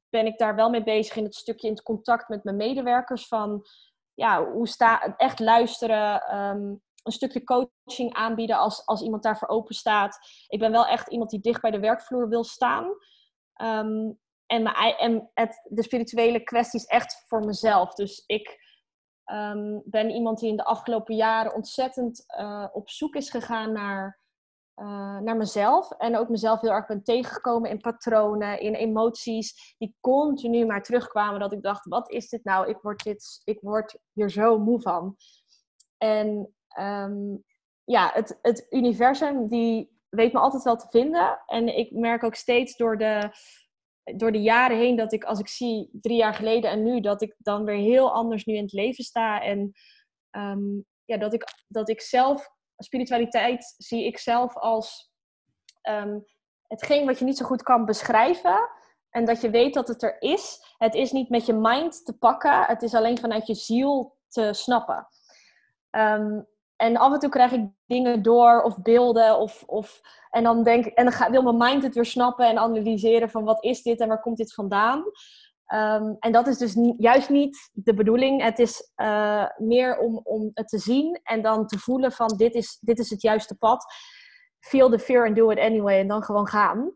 ben ik daar wel mee bezig in het stukje in het contact met mijn medewerkers. Van ja, hoe sta, echt luisteren, um, een stukje coaching aanbieden als, als iemand daarvoor open staat. Ik ben wel echt iemand die dicht bij de werkvloer wil staan. En, en het, de spirituele kwestie is echt voor mezelf. Dus ik um, ben iemand die in de afgelopen jaren ontzettend uh, op zoek is gegaan naar, uh, naar mezelf. En ook mezelf heel erg ben tegengekomen in patronen, in emoties die continu maar terugkwamen. Dat ik dacht, wat is dit nou? Ik word, dit, ik word hier zo moe van. En um, ja, het, het universum die weet me altijd wel te vinden. En ik merk ook steeds door de door de jaren heen dat ik, als ik zie drie jaar geleden en nu, dat ik dan weer heel anders nu in het leven sta. En ehm, ja, dat ik, dat ik zelf, spiritualiteit zie ik zelf als um, hetgeen wat je niet zo goed kan beschrijven. En dat je weet dat het er is. Het is niet met je mind te pakken, het is alleen vanuit je ziel te snappen. Um, en af en toe krijg ik dingen door of beelden. Of, of, en dan, denk, en dan wil mijn mind het weer snappen en analyseren van wat is dit en waar komt dit vandaan. Um, en dat is dus juist niet de bedoeling. Het is uh, meer om, om het te zien en dan te voelen van dit is, dit is het juiste pad. Feel the fear and do it anyway. En dan gewoon gaan.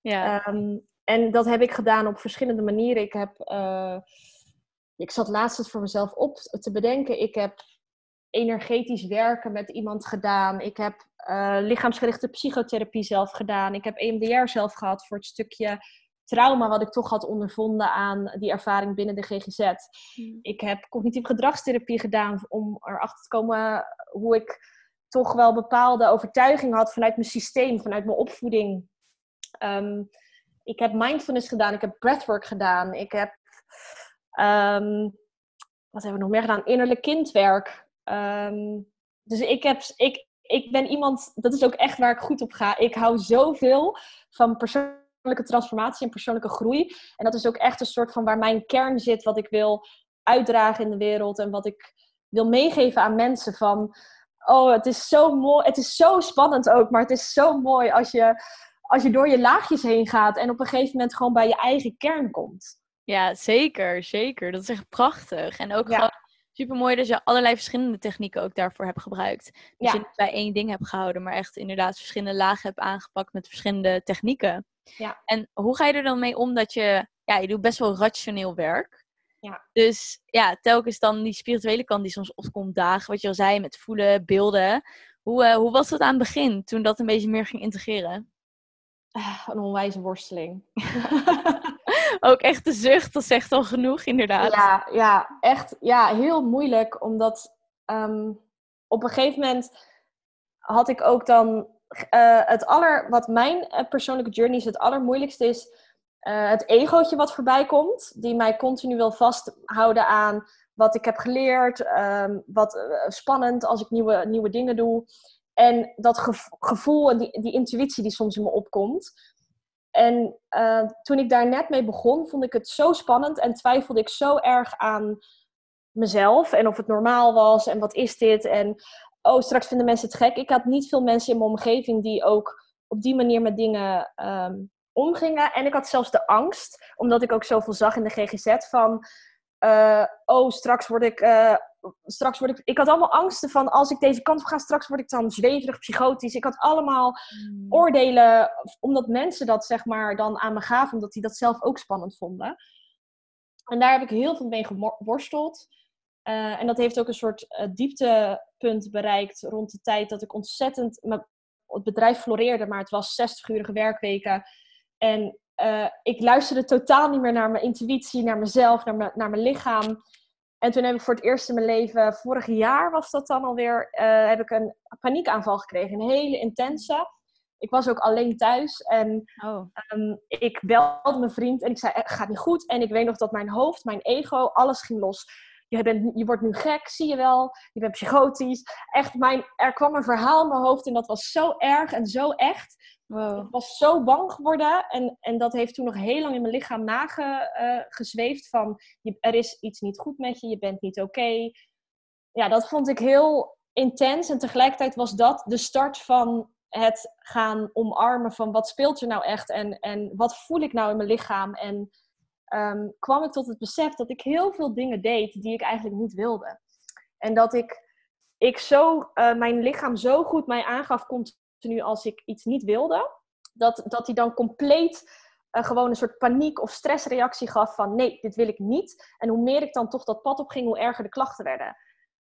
Ja. Um, en dat heb ik gedaan op verschillende manieren. Ik heb... Uh, ik zat laatst het voor mezelf op te bedenken. Ik heb energetisch werken met iemand gedaan. Ik heb uh, lichaamsgerichte psychotherapie zelf gedaan. Ik heb EMDR zelf gehad voor het stukje trauma wat ik toch had ondervonden aan die ervaring binnen de GGZ. Hmm. Ik heb cognitief gedragstherapie gedaan om erachter te komen hoe ik toch wel bepaalde overtuigingen had vanuit mijn systeem, vanuit mijn opvoeding. Um, ik heb mindfulness gedaan, ik heb breathwork gedaan, ik heb um, wat hebben we nog meer gedaan? Innerlijk kindwerk. Ehm, dus ik, heb, ik, ik ben iemand, dat is ook echt waar ik goed op ga. Ik hou zoveel van persoonlijke transformatie en persoonlijke groei. En dat is ook echt een soort van waar mijn kern zit, wat ik wil uitdragen in de wereld en wat ik wil meegeven aan mensen. Van, oh, het is zo mooi, het is zo spannend ook, maar het is zo mooi als je, als je door je laagjes heen gaat en op een gegeven moment gewoon bij je eigen kern komt. Ja, zeker, zeker. Dat is echt prachtig. En ook gewoon super mooi dat je allerlei verschillende technieken ook daarvoor hebt gebruikt. Dat je niet bij één ding hebt gehouden, maar echt inderdaad verschillende lagen hebt aangepakt met verschillende technieken. Ja. En hoe ga je er dan mee om dat je, ja, je doet best wel rationeel werk. Ja. Dus ja, telkens dan die spirituele kant die soms opkomt dagen, wat je al zei, met voelen, beelden. Hoe, uh, hoe was dat aan het begin, toen dat een beetje meer ging integreren? Uh, een onwijze worsteling. ook echt de zucht, dat zegt al genoeg, inderdaad. Ja, ja echt ja, heel moeilijk, omdat ehm, op een gegeven moment had ik ook dan uh, het aller, wat mijn uh, persoonlijke journey is, het allermoeilijkste is uh, het egootje wat voorbij komt, die mij continu wil vasthouden aan wat ik heb geleerd, um, wat spannend als ik nieuwe, nieuwe dingen doe. En dat gevoel en die, die intuïtie die soms in me opkomt. En uh, toen ik daar net mee begon, vond ik het zo spannend en twijfelde ik zo erg aan mezelf en of het normaal was en wat is dit en oh, straks vinden mensen het gek. Ik had niet veel mensen in mijn omgeving die ook op die manier met dingen um, omgingen. En ik had zelfs de angst, omdat ik ook zoveel zag in de GGZ van, uh, oh, straks word ik uh, straks word ik. Ik had allemaal angsten van als ik deze kant op ga, straks word ik dan zweverig, psychotisch. Ik had allemaal hmm. oordelen, omdat mensen dat zeg maar dan aan me gaven, omdat die dat zelf ook spannend vonden. En daar heb ik heel veel mee geworsteld. Uh, en dat heeft ook een soort uh, dieptepunt bereikt rond de tijd dat ik ontzettend. Het bedrijf floreerde, maar het was 60-urige werkweken. En uh, ik luisterde totaal niet meer naar mijn intuïtie, naar mezelf, naar, naar mijn lichaam. En toen heb ik voor het eerst in mijn leven, vorig jaar was dat dan alweer, uh, heb ik een paniekaanval gekregen. Een hele intense. Ik was ook alleen thuis en oh. um, ik belde mijn vriend en ik zei, het gaat niet goed. En ik weet nog dat mijn hoofd, mijn ego, alles ging los. Je, bent, je wordt nu gek, zie je wel. Je bent psychotisch. Echt, mijn, er kwam een verhaal in mijn hoofd en dat was zo erg en zo echt. Ik was zo bang geworden en, en dat heeft toen nog heel lang in mijn lichaam nagezweefd uh, van er is iets niet goed met je, je bent niet oké. Ja, dat vond ik heel intens en tegelijkertijd was dat de start van het gaan omarmen van wat speelt er nou echt en, en wat voel ik nou in mijn lichaam. En um, kwam ik tot het besef dat ik heel veel dingen deed die ik eigenlijk niet wilde. En dat ik, ik zo, uh, mijn lichaam zo goed mij aangaf continu als ik iets niet wilde, dat, dat hij dan compleet uh, gewoon een soort paniek of stressreactie gaf van nee, dit wil ik niet. En hoe meer ik dan toch dat pad op ging, hoe erger de klachten werden.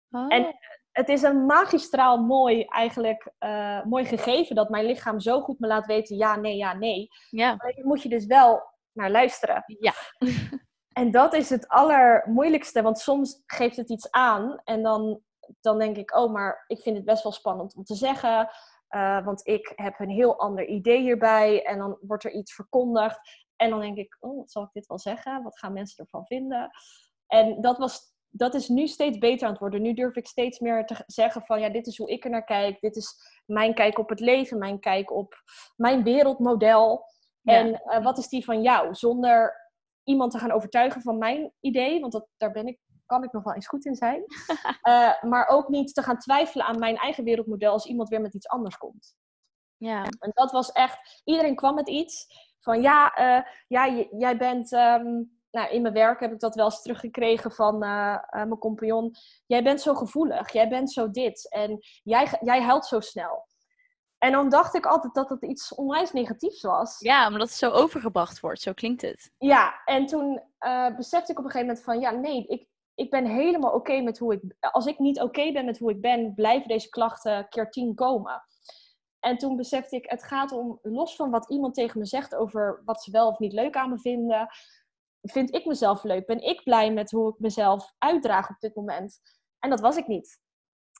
Oh. En het is een magistraal mooi, eigenlijk, uh, mooi gegeven dat mijn lichaam zo goed me laat weten ja, nee, ja, nee. Ja. Moet je dus wel naar luisteren. Ja. en dat is het allermoeilijkste, want soms geeft het iets aan en dan, dan denk ik, oh, maar ik vind het best wel spannend om te zeggen. Uh, want ik heb een heel ander idee hierbij en dan wordt er iets verkondigd. En dan denk ik, oh, zal ik dit wel zeggen? Wat gaan mensen ervan vinden? En dat, was, dat is nu steeds beter aan het worden. Nu durf ik steeds meer te zeggen van, ja, dit is hoe ik er naar kijk. Dit is mijn kijk op het leven, mijn kijk op mijn wereldmodel. Ja. En uh, wat is die van jou? Zonder iemand te gaan overtuigen van mijn idee, want dat, daar ben ik, kan ik nog wel eens goed in zijn. uh, maar ook niet te gaan twijfelen aan mijn eigen wereldmodel als iemand weer met iets anders komt. Ja. En dat was echt, iedereen kwam met iets van ja, uh, ja jij bent, um, nou in mijn werk heb ik dat wel eens teruggekregen van mijn compagnon. Jij bent zo gevoelig, jij bent zo dit en jij, jij huilt zo snel. En dan dacht ik altijd dat het iets onwijs negatiefs was. Ja, omdat het zo overgebracht wordt. Zo klinkt het. Ja, en toen uh, besefte ik op een gegeven moment van... Ja, nee, ik, ik ben helemaal oké okay met hoe ik... Als ik niet oké okay ben met hoe ik ben... blijven deze klachten keer tien komen. En toen besefte ik, het gaat om... Los van wat iemand tegen me zegt over wat ze wel of niet leuk aan me vinden... Vind ik mezelf leuk? Ben ik blij met hoe ik mezelf uitdraag op dit moment? En dat was ik niet.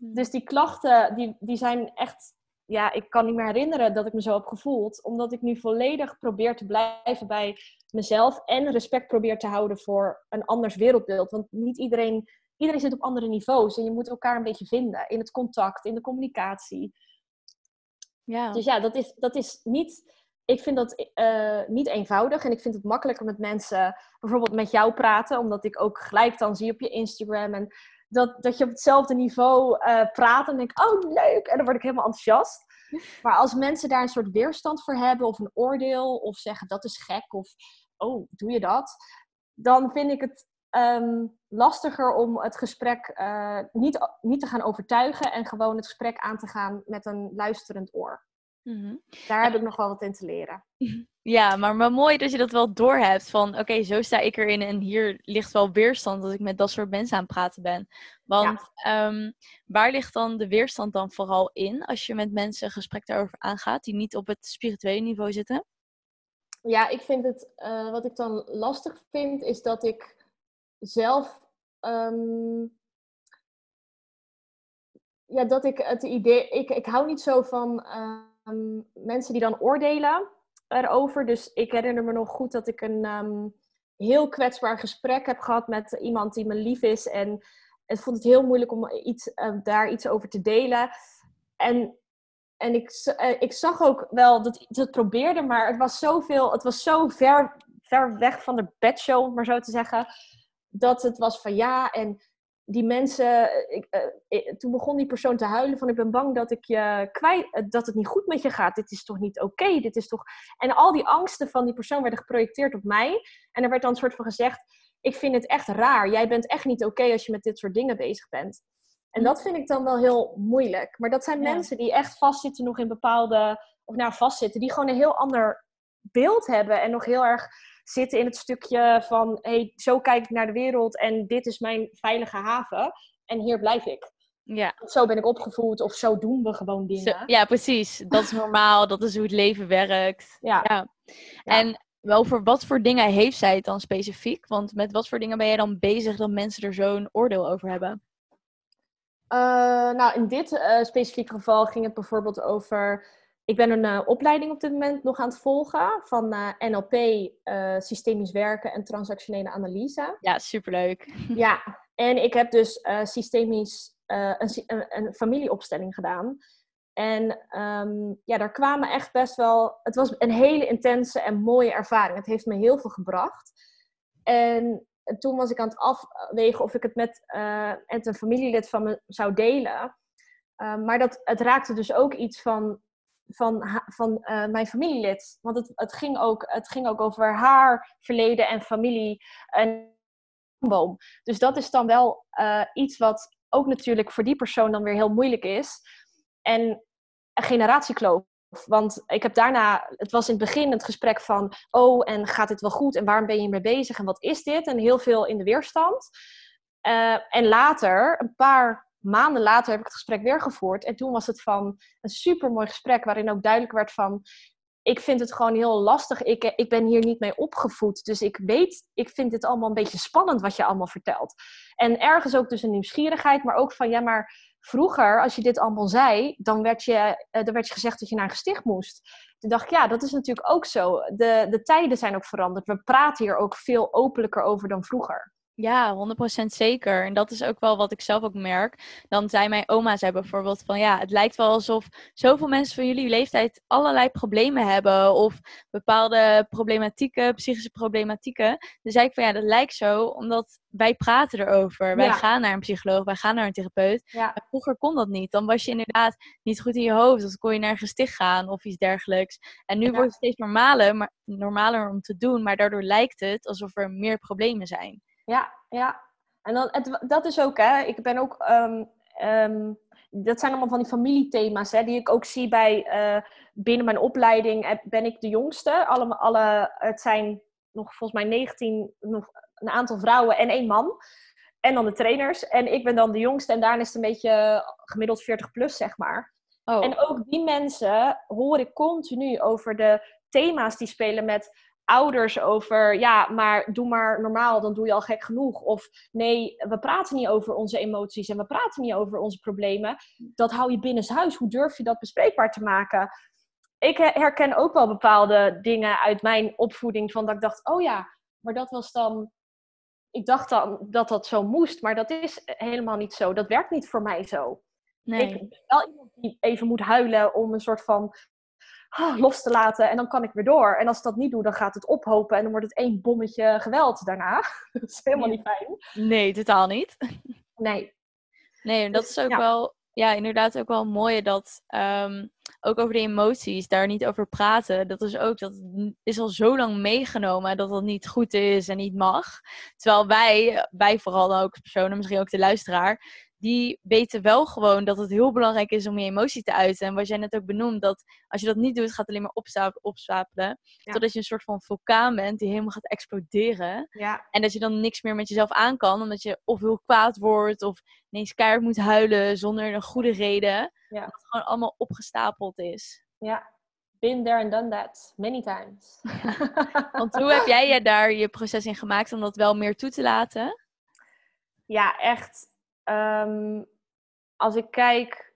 Dus die klachten, die, die zijn echt ja, ik kan niet meer herinneren dat ik me zo heb gevoeld. Omdat ik nu volledig probeer te blijven bij mezelf. En respect probeer te houden voor een anders wereldbeeld. Want niet iedereen iedereen zit op andere niveaus en je moet elkaar een beetje vinden in het contact, in de communicatie. Ja. Dus ja, dat is, dat is niet. Ik vind dat uh, niet eenvoudig en ik vind het makkelijker met mensen, bijvoorbeeld met jou praten, omdat ik ook gelijk dan zie op je Instagram en dat, dat je op hetzelfde niveau uh, praat en denk oh leuk, en dan word ik helemaal enthousiast. Maar als mensen daar een soort weerstand voor hebben of een oordeel of zeggen dat is gek of oh, doe je dat? Dan vind ik het um, lastiger om het gesprek uh, niet, niet te gaan overtuigen en gewoon het gesprek aan te gaan met een luisterend oor. Mm-hmm. Daar heb ik nog wel wat in te leren. Ja, maar, maar mooi dat je dat wel doorhebt. Van oké, zo sta ik erin en hier ligt wel weerstand dat ik met dat soort mensen aan het praten ben. Want ja. um, waar ligt dan de weerstand dan vooral in als je met mensen een gesprek daarover aangaat die niet op het spirituele niveau zitten? Ja, ik vind het, uh, wat ik dan lastig vind, is dat ik zelf. Um, ja, dat ik het idee. Ik, ik hou niet zo van um, mensen die dan oordelen erover. Dus ik herinner me nog goed dat ik een um, heel kwetsbaar gesprek heb gehad met iemand die me lief is. En het vond het heel moeilijk om iets, uh, daar iets over te delen. En, en ik, uh, ik zag ook wel dat ik het probeerde, maar het was zoveel, het was zo ver, ver weg van de bedshow, om maar zo te zeggen dat het was van ja, en die mensen, ik, uh, toen begon die persoon te huilen van ik ben bang dat ik je kwijt, dat het niet goed met je gaat. Dit is toch niet oké, okay? dit is toch... En al die angsten van die persoon werden geprojecteerd op mij. En er werd dan een soort van gezegd, ik vind het echt raar. Jij bent echt niet oké okay als je met dit soort dingen bezig bent. En dat vind ik dan wel heel moeilijk. Maar dat zijn ja. mensen die echt vastzitten nog in bepaalde, of nou vastzitten, die gewoon een heel ander beeld hebben en nog heel erg zitten in het stukje van hey, zo kijk ik naar de wereld en dit is mijn veilige haven en hier blijf ik. Ja. Zo ben ik opgevoed of zo doen we gewoon dingen. Zo, ja, precies. Dat is normaal, dat is hoe het leven werkt. Ja. ja. En over wat voor dingen heeft zij het dan specifiek? Want met wat voor dingen ben jij dan bezig dat mensen er zo'n oordeel over hebben? Uh, nou, in dit uh, specifieke geval ging het bijvoorbeeld over ik ben een uh, opleiding op dit moment nog aan het volgen van uh, NLP, uh, systemisch werken en transactionele analyse. Ja, superleuk. Ja, en ik heb dus systemisch een, een, een, familieopstelling gedaan. En um, ja, daar kwamen echt best wel. Het was een hele intense en mooie ervaring. Het heeft me heel veel gebracht. En toen was ik aan het afwegen of ik het met, met een familielid van me zou delen. maar dat, het raakte dus ook iets van van, van uh, mijn familielid. Want het, het, ging ook, het ging ook over haar verleden en familie en boom. Dus dat is dan wel uh, iets wat ook natuurlijk voor die persoon dan weer heel moeilijk is. En een generatiekloof. Want ik heb daarna, het was in het begin het gesprek van, oh, en gaat dit wel goed? En waarom ben je mee bezig? En wat is dit? En heel veel in de weerstand. Uh, en later, een paar maanden later heb ik het gesprek weer gevoerd. En toen was het van een super mooi gesprek waarin ook duidelijk werd van. Ik vind het gewoon heel lastig. Ik, ik ben hier niet mee opgevoed. Dus ik weet, ik vind dit allemaal een beetje spannend wat je allemaal vertelt. En ergens ook dus een nieuwsgierigheid, maar ook van ja, maar vroeger, als je dit allemaal zei, dan werd je, uh, dan werd je gezegd dat je naar een gesticht moest. Toen dacht ik, ja, dat is natuurlijk ook zo. De, de tijden zijn ook veranderd. We praten hier ook veel openlijker over dan vroeger. Ja, 100% zeker. En dat is ook wel wat ik zelf ook merk. Dan zei mijn oma zei bijvoorbeeld van ja, het lijkt wel alsof zoveel mensen van jullie leeftijd allerlei problemen hebben of bepaalde problematieken, psychische problematieken. Dan zei ik van ja, dat lijkt zo omdat wij praten erover. Wij ja. gaan naar een psycholoog, wij gaan naar een therapeut. Ja. Vroeger kon dat niet. Dan was je inderdaad niet goed in je hoofd. Dan kon je naar een gesticht gaan of iets dergelijks. En nu ja. wordt het steeds normaler, maar, normaler om te doen. Maar daardoor lijkt het alsof er meer problemen zijn. Ja, ja. En dan, het, dat is ook, hè. Ik ben ook... Um, um, dat zijn allemaal van die familiethema's, hè, die ik ook zie bij... Uh, binnen mijn opleiding ben ik de jongste. Alle, alle, het zijn nog volgens mij 19... Nog een aantal vrouwen en één man. En dan de trainers. En ik ben dan de jongste. En daarna is het een beetje gemiddeld 40 plus, zeg maar. Oh. En ook die mensen hoor ik continu over de thema's die spelen met ouders over, ja, maar doe maar normaal, dan doe je al gek genoeg. Of nee, we praten niet over onze emoties en we praten niet over onze problemen. Dat hou je binnenshuis. Hoe durf je dat bespreekbaar te maken? Ik herken ook wel bepaalde dingen uit mijn opvoeding van dat ik dacht, oh ja, maar dat was dan ik dacht dan dat dat zo moest, maar dat is helemaal niet zo. Dat werkt niet voor mij zo. Nee. Ik ben wel iemand die even moet huilen om een soort van ah, los te laten en dan kan ik weer door. En als ik dat niet doe, dan gaat het ophopen en dan wordt het één bommetje geweld daarna. dat is helemaal niet fijn. Nee, totaal niet. Nee. Nee, en dat Dus, is ook ja. wel, ja, inderdaad ook wel mooi dat ehm, ook over de emoties daar niet over praten. Dat is ook, dat is al zo lang meegenomen dat dat niet goed is en niet mag. Terwijl wij, wij vooral ook personen, misschien ook de luisteraar, die weten wel gewoon dat het heel belangrijk is om je emotie te uiten. En wat jij net ook benoemt, dat als je dat niet doet, gaat het alleen maar opstapelen, opstapelen. Ja. Totdat je een soort van vulkaan bent die helemaal gaat exploderen. Ja. En dat je dan niks meer met jezelf aan kan, omdat je of heel kwaad wordt of ineens keihard moet huilen zonder een goede reden. Ja. Dat het gewoon allemaal opgestapeld is. Ja. Been there and done that. Many times. Want hoe heb jij je daar je proces in gemaakt om dat wel meer toe te laten? Ja, echt. Ehm, als ik kijk,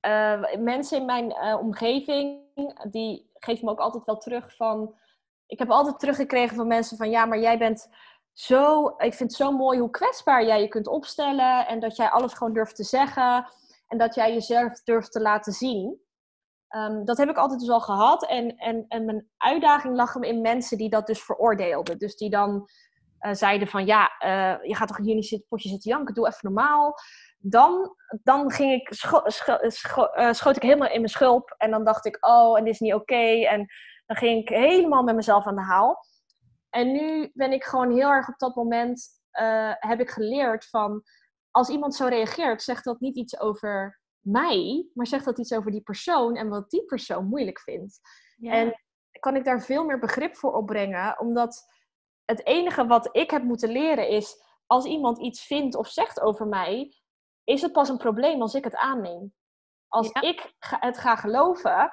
eh, mensen in mijn eh, omgeving, die geven me ook altijd wel terug van. Ik heb altijd teruggekregen van mensen van ja, maar jij bent zo. Ik vind het zo mooi hoe kwetsbaar jij je kunt opstellen en dat jij alles gewoon durft te zeggen en dat jij jezelf durft te laten zien. Ehm, dat heb ik altijd dus al gehad. En, en, en mijn uitdaging lag hem in mensen die dat dus veroordeelden. Dus die dan eh, zeiden van ja, eh, je gaat toch hier niet zitten, potje zitten janken, doe even normaal. Dan, dan ging ik, scho- scho- scho- eh, schoot ik helemaal in mijn schulp en dan dacht ik, oh, en dit is niet oké. En dan ging ik helemaal met mezelf aan de haal. En nu ben ik gewoon heel erg op dat moment, heb ik geleerd van, als iemand zo reageert, zegt dat niet iets over mij, maar zegt dat iets over die persoon en wat die persoon moeilijk vindt. Ja. En kan ik daar veel meer begrip voor opbrengen, omdat het enige wat ik heb moeten leren is, als iemand iets vindt of zegt over mij, is het pas een probleem als ik het aanneem. Als Ja. ik het ga geloven,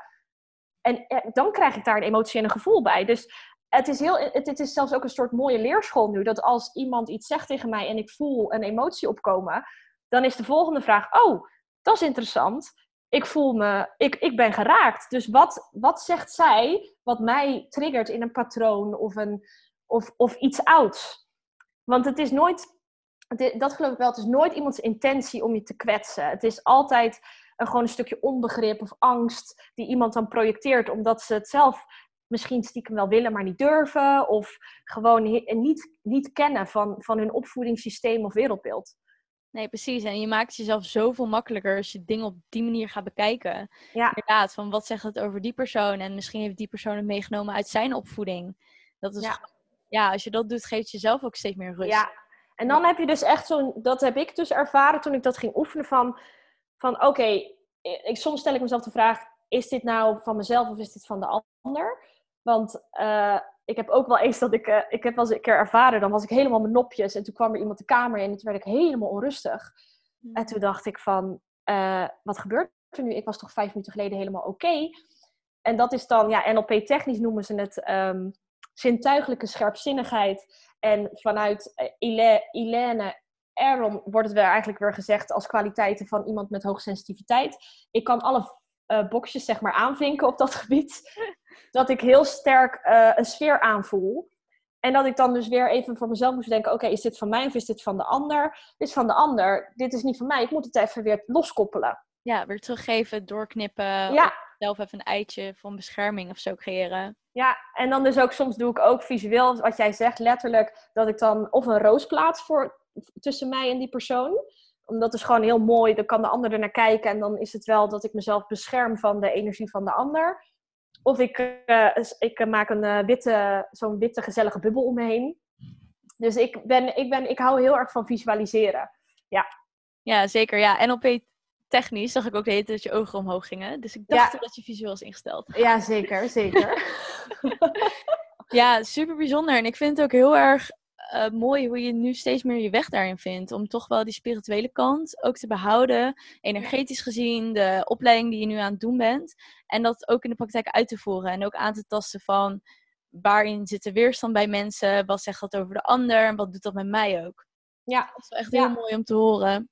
en eh, dan krijg ik daar een emotie en een gevoel bij. Dus het is, heel, het, het is zelfs ook een soort mooie leerschool nu, dat als iemand iets zegt tegen mij en ik voel een emotie opkomen, dan is de volgende vraag, oh, dat is interessant. Ik voel me, ik, ik ben geraakt. Dus wat, wat zegt zij wat mij triggert in een patroon of, een, of, of iets ouds? Want het is nooit, dat geloof ik wel, het is nooit iemands intentie om je te kwetsen. Het is altijd een, gewoon een stukje onbegrip of angst die iemand dan projecteert omdat ze het zelf misschien stiekem wel willen, maar niet durven. Of gewoon niet, niet kennen van, van hun opvoedingssysteem of wereldbeeld. Nee, precies. En je maakt jezelf zoveel makkelijker als je dingen op die manier gaat bekijken. Ja. Inderdaad, van wat zegt het over die persoon? En misschien heeft die persoon het meegenomen uit zijn opvoeding. Dat is Ja. Ja, als je dat doet, geeft je jezelf ook steeds meer rust. Ja, en dan heb je dus echt zo'n, dat heb ik dus ervaren toen ik dat ging oefenen van, van oké, ik, soms stel ik mezelf de vraag, is dit nou van mezelf of is dit van de ander? Want eh, ik heb ook wel eens dat ik, eh, ik heb wel eens een keer ervaren, dan was ik helemaal mijn nopjes en toen kwam er iemand de kamer in en toen werd ik helemaal onrustig. En toen dacht ik van, eh, wat gebeurt er nu? Ik was toch vijf minuten geleden helemaal oké. En dat is dan, ja, NLP-technisch noemen ze het ehm, zintuigelijke scherpzinnigheid. En vanuit eh, Ile- Ilene Aron wordt het weer eigenlijk weer gezegd als kwaliteiten van iemand met hoogsensitiviteit. Ik kan alle eh boxjes zeg maar aanvinken op dat gebied. Dat ik heel sterk eh, een sfeer aanvoel. En dat ik dan dus weer even voor mezelf moest denken: oké, is dit van mij of is dit van de ander? Dit is van de ander. Dit is niet van mij. Ik moet het even weer loskoppelen. Ja, weer teruggeven, doorknippen. Ja, zelf even een eitje van bescherming of zo creëren. Ja, en dan dus ook soms doe ik ook visueel, wat jij zegt, letterlijk, dat ik dan of een roos plaats voor, tussen mij en die persoon. Omdat is gewoon heel mooi, dan kan de ander er naar kijken en dan is het wel dat ik mezelf bescherm van de energie van de ander. Of ik, eh, ik eh, maak een eh, witte, zo'n witte gezellige bubbel om me heen. Dus ik, ben, ik, ben, ik hou heel erg van visualiseren. Ja, zeker. Ja, NLP technisch zag ik ook de hele tijd dat je ogen omhoog gingen. Dus ik dacht Ja. dat je visueel was ingesteld. Ja, zeker, zeker. Ja, super bijzonder. En ik vind het ook heel erg eh, mooi hoe je nu steeds meer je weg daarin vindt. Om toch wel die spirituele kant ook te behouden. Energetisch gezien, de opleiding die je nu aan het doen bent. En dat ook in de praktijk uit te voeren. En ook aan te tasten van waarin zit de weerstand bij mensen? Wat zegt dat over de ander? En wat doet dat met mij ook? Ja, Dat is wel echt Ja. heel mooi om te horen.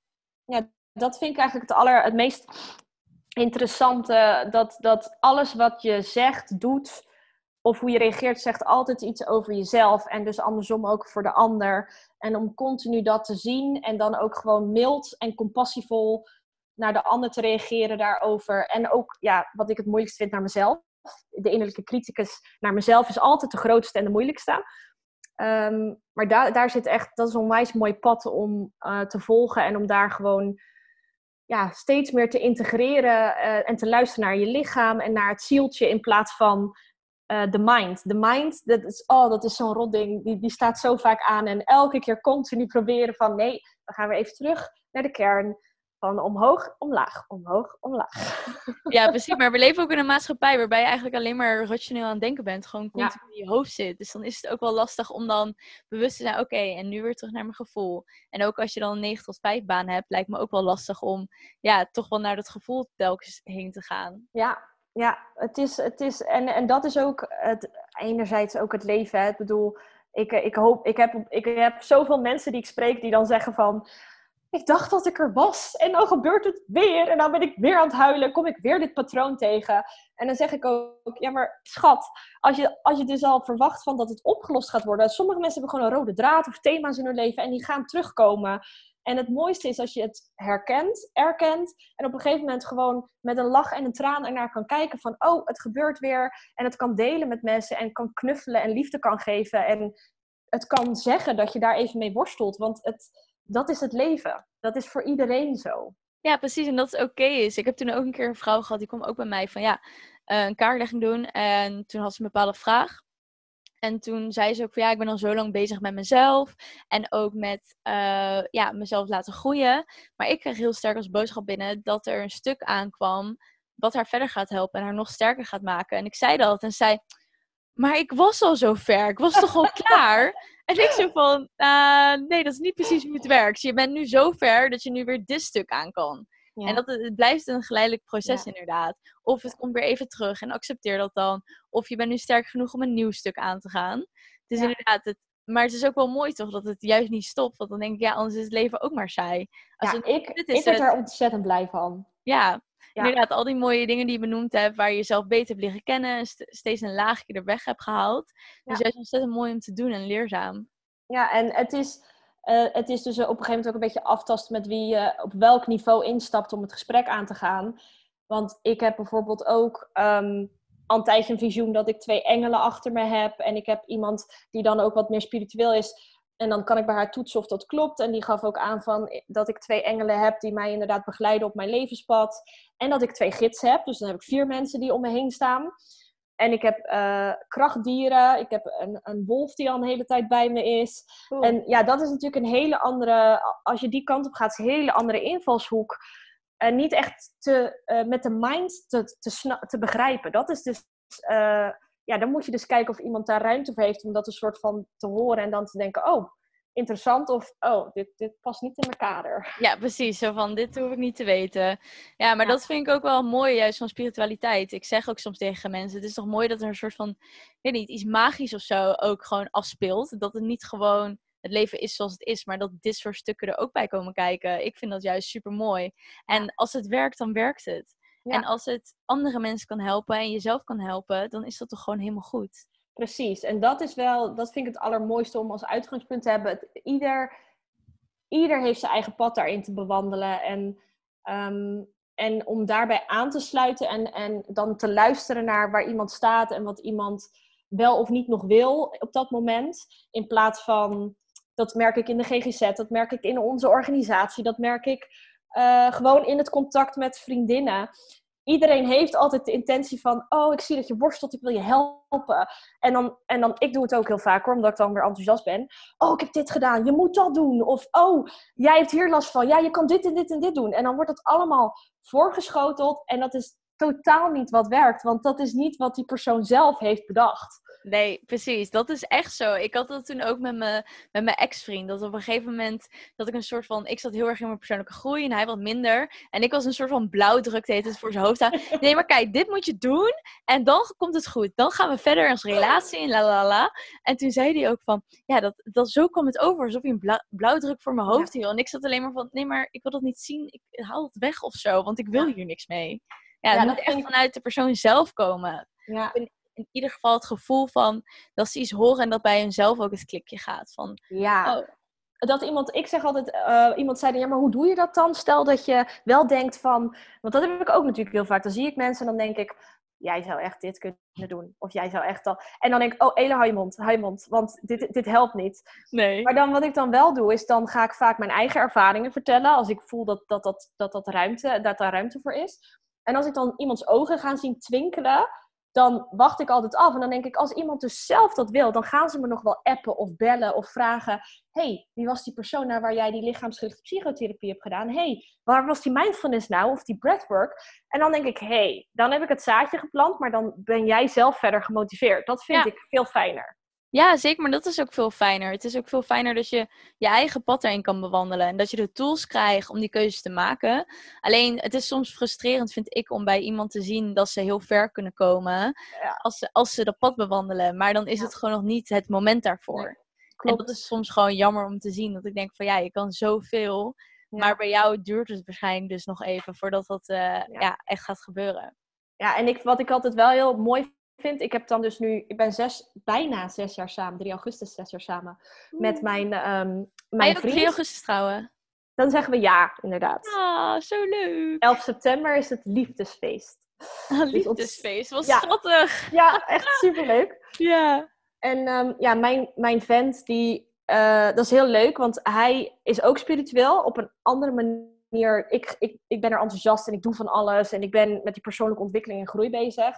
Dat vind ik eigenlijk het, aller, het meest interessante. Dat, dat alles wat je zegt, doet, of hoe je reageert zegt altijd iets over jezelf en dus andersom ook voor de ander. En om continu dat te zien en dan ook gewoon mild en compassievol naar de ander te reageren daarover. En ook, ja, wat ik het moeilijkst vind naar mezelf. De innerlijke criticus naar mezelf is altijd de grootste en de moeilijkste. Ehm, maar daar, daar zit echt, dat is een onwijs mooi pad om uh, te volgen en om daar gewoon ja, steeds meer te integreren uh, en te luisteren naar je lichaam en naar het zieltje in plaats van uh, de mind. De mind, dat is, oh, dat is zo'n rotding, die, die staat zo vaak aan en elke keer continu proberen van nee, we gaan weer even terug naar de kern. Van omhoog, omlaag, omhoog, omlaag. Ja, precies. Maar we leven ook in een maatschappij waarbij je eigenlijk alleen maar rationeel aan het denken bent. Gewoon continu in je hoofd zit. Dus dan is het ook wel lastig om dan bewust te zijn. Oké, en nu weer terug naar mijn gevoel. En ook als je dan een 9 tot 5 baan hebt, lijkt me ook wel lastig om ja, toch wel naar dat gevoel telkens heen te gaan. Ja, ja het is, het is en, en dat is ook het, enerzijds ook het leven. Hè. Ik bedoel, ik, ik, hoop, ik, heb, ik heb zoveel mensen die ik spreek die dan zeggen van ik dacht dat ik er was. En dan gebeurt het weer. En dan ben ik weer aan het huilen, kom ik weer dit patroon tegen. En dan zeg ik ook, ja maar schat, als je, als je dus al verwacht van dat het opgelost gaat worden, sommige mensen hebben gewoon een rode draad of thema's in hun leven en die gaan terugkomen. En het mooiste is als je het herkent, erkent en op een gegeven moment gewoon met een lach en een traan ernaar kan kijken van, oh, het gebeurt weer. En het kan delen met mensen en kan knuffelen en liefde kan geven. En het kan zeggen dat je daar even mee worstelt, want het dat is het leven. Dat is voor iedereen zo. Ja, precies. En dat het oké is. Ik heb toen ook een keer een vrouw gehad, die kwam ook bij mij van ja, uh, een kaartlegging doen. En toen had ze een bepaalde vraag. En toen zei ze ook van ja, ik ben al zo lang bezig met mezelf. En ook met uh, ja, mezelf laten groeien. Maar ik kreeg heel sterk als boodschap binnen dat er een stuk aankwam wat haar verder gaat helpen en haar nog sterker gaat maken. En ik zei dat en zei, maar ik was al zo ver. Ik was toch al klaar? En ik zo van, uh, nee, dat is niet precies hoe het werkt. Je bent nu zo ver dat je nu weer dit stuk aan kan. En dat, het blijft een geleidelijk proces inderdaad. Of het komt weer even terug en accepteer dat dan. Of je bent nu sterk genoeg om een nieuw stuk aan te gaan. Het is inderdaad, het, maar het is ook wel mooi toch dat het juist niet stopt. Want dan denk ik, ja, anders is het leven ook maar saai. Als ja, ik, ik word er ontzettend blij van. Ja, inderdaad, al die mooie dingen die je benoemd hebt, waar je jezelf beter hebt leren kennen, en steeds een laagje er weg hebt gehaald. Dus juist ontzettend mooi om te doen en leerzaam. Ja, en het is, uh, het is dus op een gegeven moment ook een beetje aftasten met wie je op welk niveau instapt om het gesprek aan te gaan. Want ik heb bijvoorbeeld ook um, al een tijdje een visioen dat ik twee engelen achter me heb. En ik heb iemand die dan ook wat meer spiritueel is. En dan kan ik bij haar toetsen of dat klopt. En die gaf ook aan van dat ik twee engelen heb die mij inderdaad begeleiden op mijn levenspad. En dat ik twee gidsen heb. Dus dan heb ik vier mensen die om me heen staan. En ik heb uh, krachtdieren. Ik heb een, een wolf die al een hele tijd bij me is. En ja, dat is natuurlijk een hele andere... Als je die kant op gaat, is een hele andere invalshoek. En niet echt te, uh, met de mind te, te, te begrijpen. Dat is dus... Uh, ja, dan moet je dus kijken of iemand daar ruimte voor heeft om dat een soort van te horen en dan te denken, oh, interessant of oh, dit, dit past niet in mijn kader. Ja, precies. Zo van, dit hoef ik niet te weten. Ja, maar dat vind ik ook wel mooi, juist van spiritualiteit. Ik zeg ook soms tegen mensen, het is toch mooi dat er een soort van, weet niet, iets magisch of zo ook gewoon afspeelt. Dat het niet gewoon het leven is zoals het is, maar dat dit soort stukken er ook bij komen kijken. Ik vind dat juist super mooi. En als het werkt, dan werkt het. En als het andere mensen kan helpen en jezelf kan helpen, dan is dat toch gewoon helemaal goed. Precies. En dat is wel, dat vind ik het allermooiste om als uitgangspunt te hebben. Het, ieder, ieder heeft zijn eigen pad daarin te bewandelen. En, ehm, en om daarbij aan te sluiten en, en dan te luisteren naar waar iemand staat en wat iemand wel of niet nog wil op dat moment. In plaats van, dat merk ik in de GGZ, dat merk ik in onze organisatie, dat merk ik uh, gewoon in het contact met vriendinnen. Iedereen heeft altijd de intentie van, oh, ik zie dat je worstelt, ik wil je helpen. En dan, en dan, ik doe het ook heel vaak hoor, omdat ik dan weer enthousiast ben. Oh, ik heb dit gedaan, je moet dat doen. Of, oh, jij hebt hier last van, ja, je kan dit en dit en dit doen. En dan wordt dat allemaal voorgeschoteld en dat is totaal niet wat werkt, want dat is niet wat die persoon zelf heeft bedacht. Nee, precies. Dat is echt zo. Ik had dat toen ook met, me, met mijn ex-vriend. Dat op een gegeven moment dat ik een soort van. Ik zat heel erg in mijn persoonlijke groei en hij wat minder. En ik was een soort van blauwdruk het voor zijn hoofd aan. Nee, maar kijk, dit moet je doen. En dan komt het goed. Dan gaan we verder in onze relatie en la la la. En toen zei hij ook van. Ja, dat, dat zo kwam het over. Alsof hij een blauwdruk voor mijn hoofd hield. En ik zat alleen maar van. Nee, maar ik wil dat niet zien. Ik haal het weg of zo. Want ik wil hier niks mee. Ja, het moet echt vanuit de persoon zelf komen. Ja in ieder geval het gevoel van dat ze iets horen en dat bij hunzelf ook het klikje gaat. Van, ja. Oh. Dat iemand, ik zeg altijd, uh, iemand zei, ja, maar hoe doe je dat dan? Stel dat je wel denkt van, want dat heb ik ook natuurlijk heel vaak. Dan zie ik mensen en dan denk ik, jij zou echt dit kunnen doen. Of jij zou echt dat. En dan denk ik, oh, Ele, hou je mond, hou je mond. Want dit, dit helpt niet. Nee. Maar dan wat ik dan wel doe, is dan ga ik vaak mijn eigen ervaringen vertellen. Als ik voel dat, dat, dat, dat, dat, ruimte, dat daar ruimte voor is. En als ik dan iemands ogen ga zien twinkelen, dan wacht ik altijd af. En dan denk ik, als iemand dus zelf dat wil, dan gaan ze me nog wel appen of bellen of vragen: hey, wie was die persoon naar waar jij die lichaamsgerichte psychotherapie hebt gedaan? hey, waar was die mindfulness nou? Of die breathwork? En dan denk ik, hey, dan heb ik het zaadje geplant, maar dan ben jij zelf verder gemotiveerd. Dat vind ik veel fijner. Ja, zeker, maar dat is ook veel fijner. Het is ook veel fijner dat je je eigen pad erin kan bewandelen. En dat je de tools krijgt om die keuzes te maken. Alleen, het is soms frustrerend, vind ik, om bij iemand te zien dat ze heel ver kunnen komen. Als, ze, als ze dat pad bewandelen. Maar dan is het gewoon nog niet het moment daarvoor. klopt. En dat is soms gewoon jammer om te zien. Dat ik denk van ja, je kan zoveel. Maar bij jou duurt het waarschijnlijk dus nog even voordat dat uh, ja. echt gaat gebeuren. Ja, en ik, wat ik altijd wel heel mooi vind, ik heb dan dus nu, ik ben zes, bijna zes jaar samen, 3 augustus zes jaar samen, met mijn, um, mijn vriend. 3 augustus trouwen? Dan zeggen we ja, inderdaad. Ah, zo leuk. 11 september is het liefdesfeest. Ah, dus liefdesfeest, wat ja. schattig. Ja, echt superleuk. ja. En um, ja, mijn, mijn vent, die, uh, dat is heel leuk, want hij is ook spiritueel op een andere manier. Ik, ik, ik ben er enthousiast en ik doe van alles en ik ben met die persoonlijke ontwikkeling en groei bezig.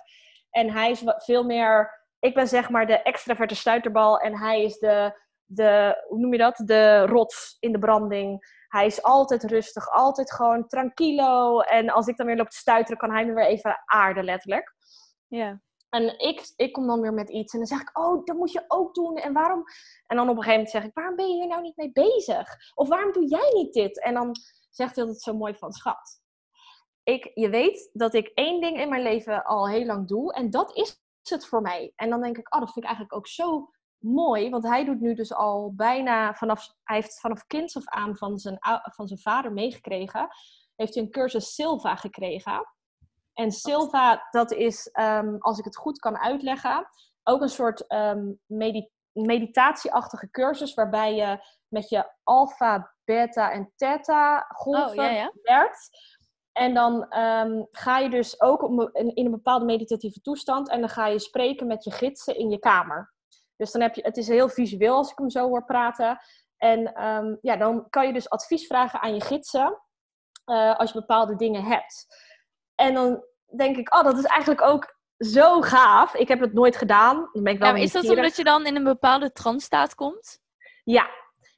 En hij is veel meer, ik ben zeg maar de extraverte stuiterbal en hij is de, de, hoe noem je dat? De rots in de branding. Hij is altijd rustig, altijd gewoon tranquilo. En als ik dan weer loop te stuiteren, kan hij me weer even aarden, letterlijk. Ja. En ik, ik kom dan weer met iets en dan zeg ik, oh, dat moet je ook doen. En waarom? En dan op een gegeven moment zeg ik, waarom ben je hier nou niet mee bezig? Of waarom doe jij niet dit? En dan zegt hij altijd zo mooi van, schat, ik, je weet dat ik één ding in mijn leven al heel lang doe. En dat is het voor mij. En dan denk ik, oh, dat vind ik eigenlijk ook zo mooi. Want hij doet nu dus al bijna vanaf, hij heeft vanaf kinds af aan van zijn, van zijn vader meegekregen. Heeft hij een cursus Silva gekregen. En Silva, dat is, ehm, als ik het goed kan uitleggen, ook een soort um, meditatieachtige cursus waarbij je met je alfa, beta en theta golven oh, werkt. En dan ehm, ga je dus ook in een bepaalde meditatieve toestand en dan ga je spreken met je gidsen in je kamer. Dus dan heb je, het is heel visueel als ik hem zo hoor praten. En ehm, ja, dan kan je dus advies vragen aan je gidsen uh, als je bepaalde dingen hebt. En dan denk ik, oh, dat is eigenlijk ook zo gaaf. Ik heb het nooit gedaan. ben ik wel ja, is dat omdat je dan in een bepaalde trance-staat komt? Ja,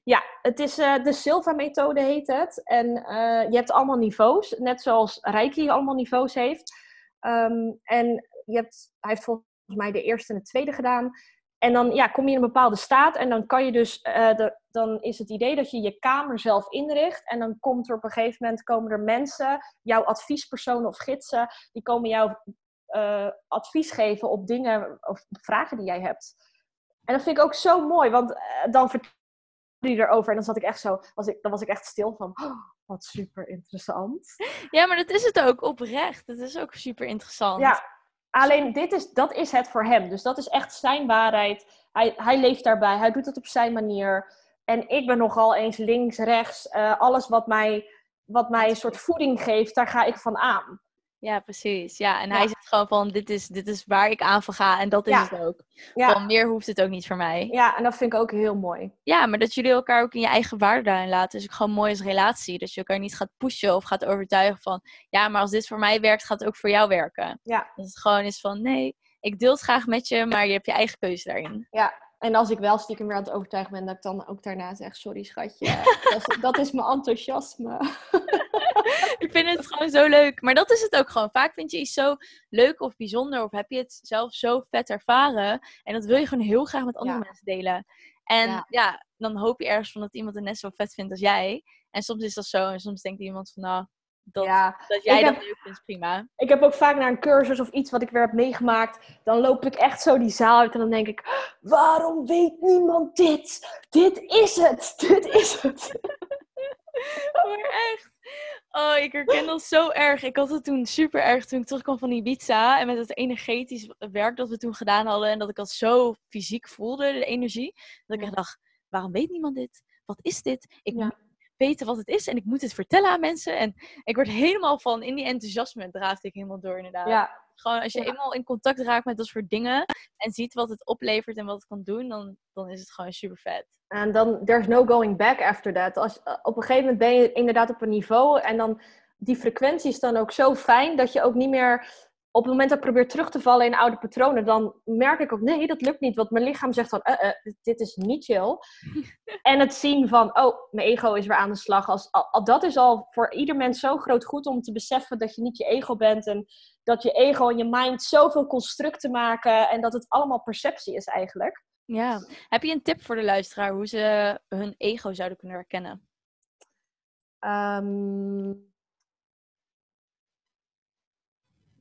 ja, het is uh, de Silva-methode heet het. En uh, je hebt allemaal niveaus, net zoals Reiki allemaal niveaus heeft. Um, en je hebt, hij heeft volgens mij de eerste en de tweede gedaan. En dan ja, kom je in een bepaalde staat en dan kan je dus, uh, de, dan is het idee dat je je kamer zelf inricht. En dan komt er op een gegeven moment, komen er mensen, jouw adviespersonen of gidsen, die komen jou advies geven op dingen of vragen die jij hebt. En dat vind ik ook zo mooi, want dan die erover. En dan zat ik echt zo, was ik, dan was ik echt stil van, oh, wat super interessant. Ja, maar dat is het ook oprecht. Dat is ook super interessant. Ja, alleen dit is, dat is het voor hem. Dus dat is echt zijn waarheid. Hij, hij leeft daarbij, hij doet het op zijn manier. En ik ben nogal eens links, rechts. Uh, alles wat mij, wat mij een soort voeding geeft, daar ga ik van aan. Ja, precies. Ja, en hij zegt gewoon van, dit is, dit is waar ik aan van ga en dat is het ook. Ja. Van meer hoeft het ook niet voor mij. Ja, en dat vind ik ook heel mooi. Ja, maar dat jullie elkaar ook in je eigen waarde daarin laten, is ook gewoon mooi als relatie. Dat je elkaar niet gaat pushen of gaat overtuigen van, ja, maar als dit voor mij werkt, gaat het ook voor jou werken. Ja. Dat het gewoon is van, nee, ik deel het graag met je, maar je hebt je eigen keuze daarin. Ja, en als ik wel stiekem weer aan het overtuigen ben, dat ik dan ook daarna zeg: Sorry, schatje. dat, is, dat is mijn enthousiasme. ik vind het gewoon zo leuk. Maar dat is het ook gewoon. Vaak vind je iets zo leuk of bijzonder, of heb je het zelf zo vet ervaren. En dat wil je gewoon heel graag met andere mensen delen. En ja. dan hoop je ergens van dat iemand het net zo vet vindt als jij. En soms is dat zo. En soms denkt iemand van, nou, dat, ja, dat jij dat leuk vindt, prima. Ik heb ook vaak naar een cursus of iets wat ik weer heb meegemaakt. Dan loop ik echt zo die zaal uit en dan denk ik... Waarom weet niemand dit? Dit is het! Dit is het! maar echt. Oh, ik herken dat zo erg. Ik had het toen super erg toen ik terugkwam van Ibiza. En met het energetisch werk dat we toen gedaan hadden. En dat ik dat zo fysiek voelde, de energie. Dat ik echt dacht, waarom weet niemand dit? Wat is dit? Ik moet weten wat het is en ik moet het vertellen aan mensen. En ik word helemaal van, in die enthousiasme draafde ik helemaal door inderdaad. Ja. Gewoon als je eenmaal in contact raakt met dat soort dingen en ziet wat het oplevert en wat het kan doen, dan, dan is het gewoon super vet. En dan, there's no going back after that. Als, eh, op een gegeven moment ben je inderdaad op een niveau en dan, die frequentie is dan ook zo fijn dat je ook niet meer op het moment dat ik probeer terug te vallen in oude patronen, dan merk ik ook, nee, dat lukt niet. Want mijn lichaam zegt van, uh, uh, dit is niet chill. en het zien van, oh, mijn ego is weer aan de slag. Als, al, dat is al voor ieder mens zo groot goed om te beseffen dat je niet je ego bent. En dat je ego en je mind zoveel constructen maken. En dat het allemaal perceptie is eigenlijk. Ja. Heb je een tip voor de luisteraar hoe ze hun ego zouden kunnen herkennen? Um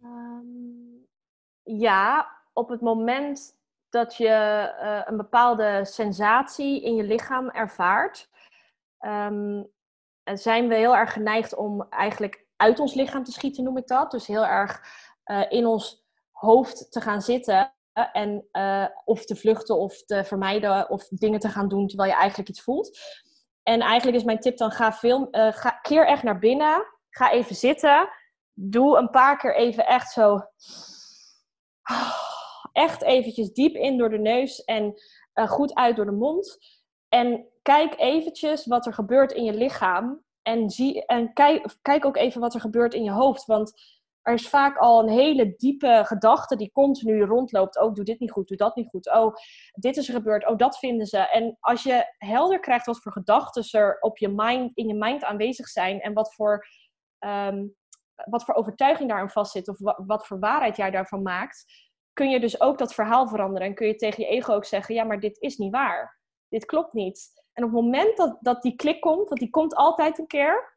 Ehm, ja, op het moment dat je uh, een bepaalde sensatie in je lichaam ervaart, um, zijn we heel erg geneigd om eigenlijk uit ons lichaam te schieten, noem ik dat. Dus heel erg uh, in ons hoofd te gaan zitten en uh, of te vluchten of te vermijden of dingen te gaan doen terwijl je eigenlijk iets voelt. En eigenlijk is mijn tip dan ga, veel, ga keer echt naar binnen, ga even zitten doe een paar keer even echt zo. Echt eventjes diep in door de neus en uh, goed uit door de mond. En kijk eventjes wat er gebeurt in je lichaam. En, zie, en kijk, kijk ook even wat er gebeurt in je hoofd. Want er is vaak al een hele diepe gedachte die continu rondloopt. Oh, doe dit niet goed, doe dat niet goed. Oh, dit is er gebeurd. Oh, dat vinden ze. En als je helder krijgt wat voor gedachten er op je mind, in je mind aanwezig zijn en wat voor ehm, wat voor overtuiging daarin vastzit of wat, voor waarheid jij daarvan maakt, kun je dus ook dat verhaal veranderen. En kun je tegen je ego ook zeggen, ja, maar dit is niet waar. Dit klopt niet. En op het moment dat, dat die klik komt, want die komt altijd een keer,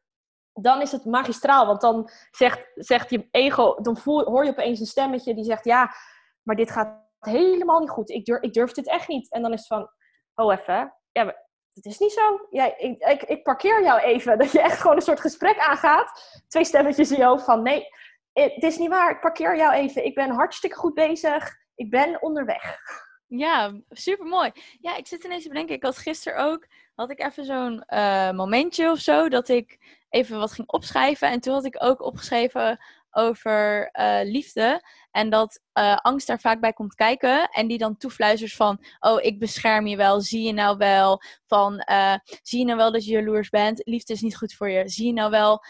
dan is het magistraal. Want dan zegt, zegt je ego, dan hoor je opeens een stemmetje die zegt, ja, maar dit gaat helemaal niet goed. Ik durf, ik durf dit echt niet. En dan is het van, oh even, ja, het is niet zo. Ja, ik, ik, parkeer jou even. Dat je echt gewoon een soort gesprek aangaat. Twee stemmetjes in je hoofd van nee, het is niet waar. Ik parkeer jou even. Ik ben hartstikke goed bezig. Ik ben onderweg. Ja, super mooi. Ja, ik zit ineens te bedenken. Ik had gisteren ook, had ik even zo'n uh, momentje of zo, dat ik even wat ging opschrijven. En toen had ik ook opgeschreven over uh, liefde. En dat uh, angst daar vaak bij komt kijken. En die dan toefluistert van, oh, ik bescherm je wel. Zie je nou wel van, uh, zie je nou wel dat je jaloers bent? Liefde is niet goed voor je. Zie je nou wel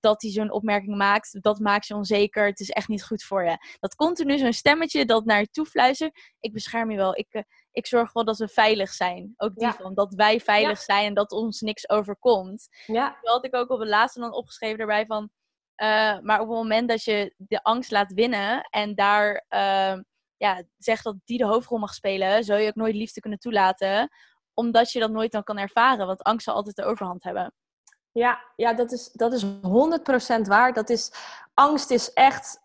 dat hij zo'n opmerking maakt? Dat maakt je onzeker. Het is echt niet goed voor je. Dat continu zo'n stemmetje dat naar je toe fluistert. Ik bescherm je wel. Ik, ik zorg wel dat we veilig zijn. Ook die van, dat wij veilig zijn en dat ons niks overkomt. Ja. Dat had ik ook op het laatste dan opgeschreven daarbij van eh, maar op het moment dat je de angst laat winnen en daar uh, ja, zegt dat die de hoofdrol mag spelen, zou je ook nooit liefde kunnen toelaten. Omdat je dat nooit dan kan ervaren. Want angst zal altijd de overhand hebben. Ja, ja dat, is, dat is 100% waar. Dat is, angst is echt,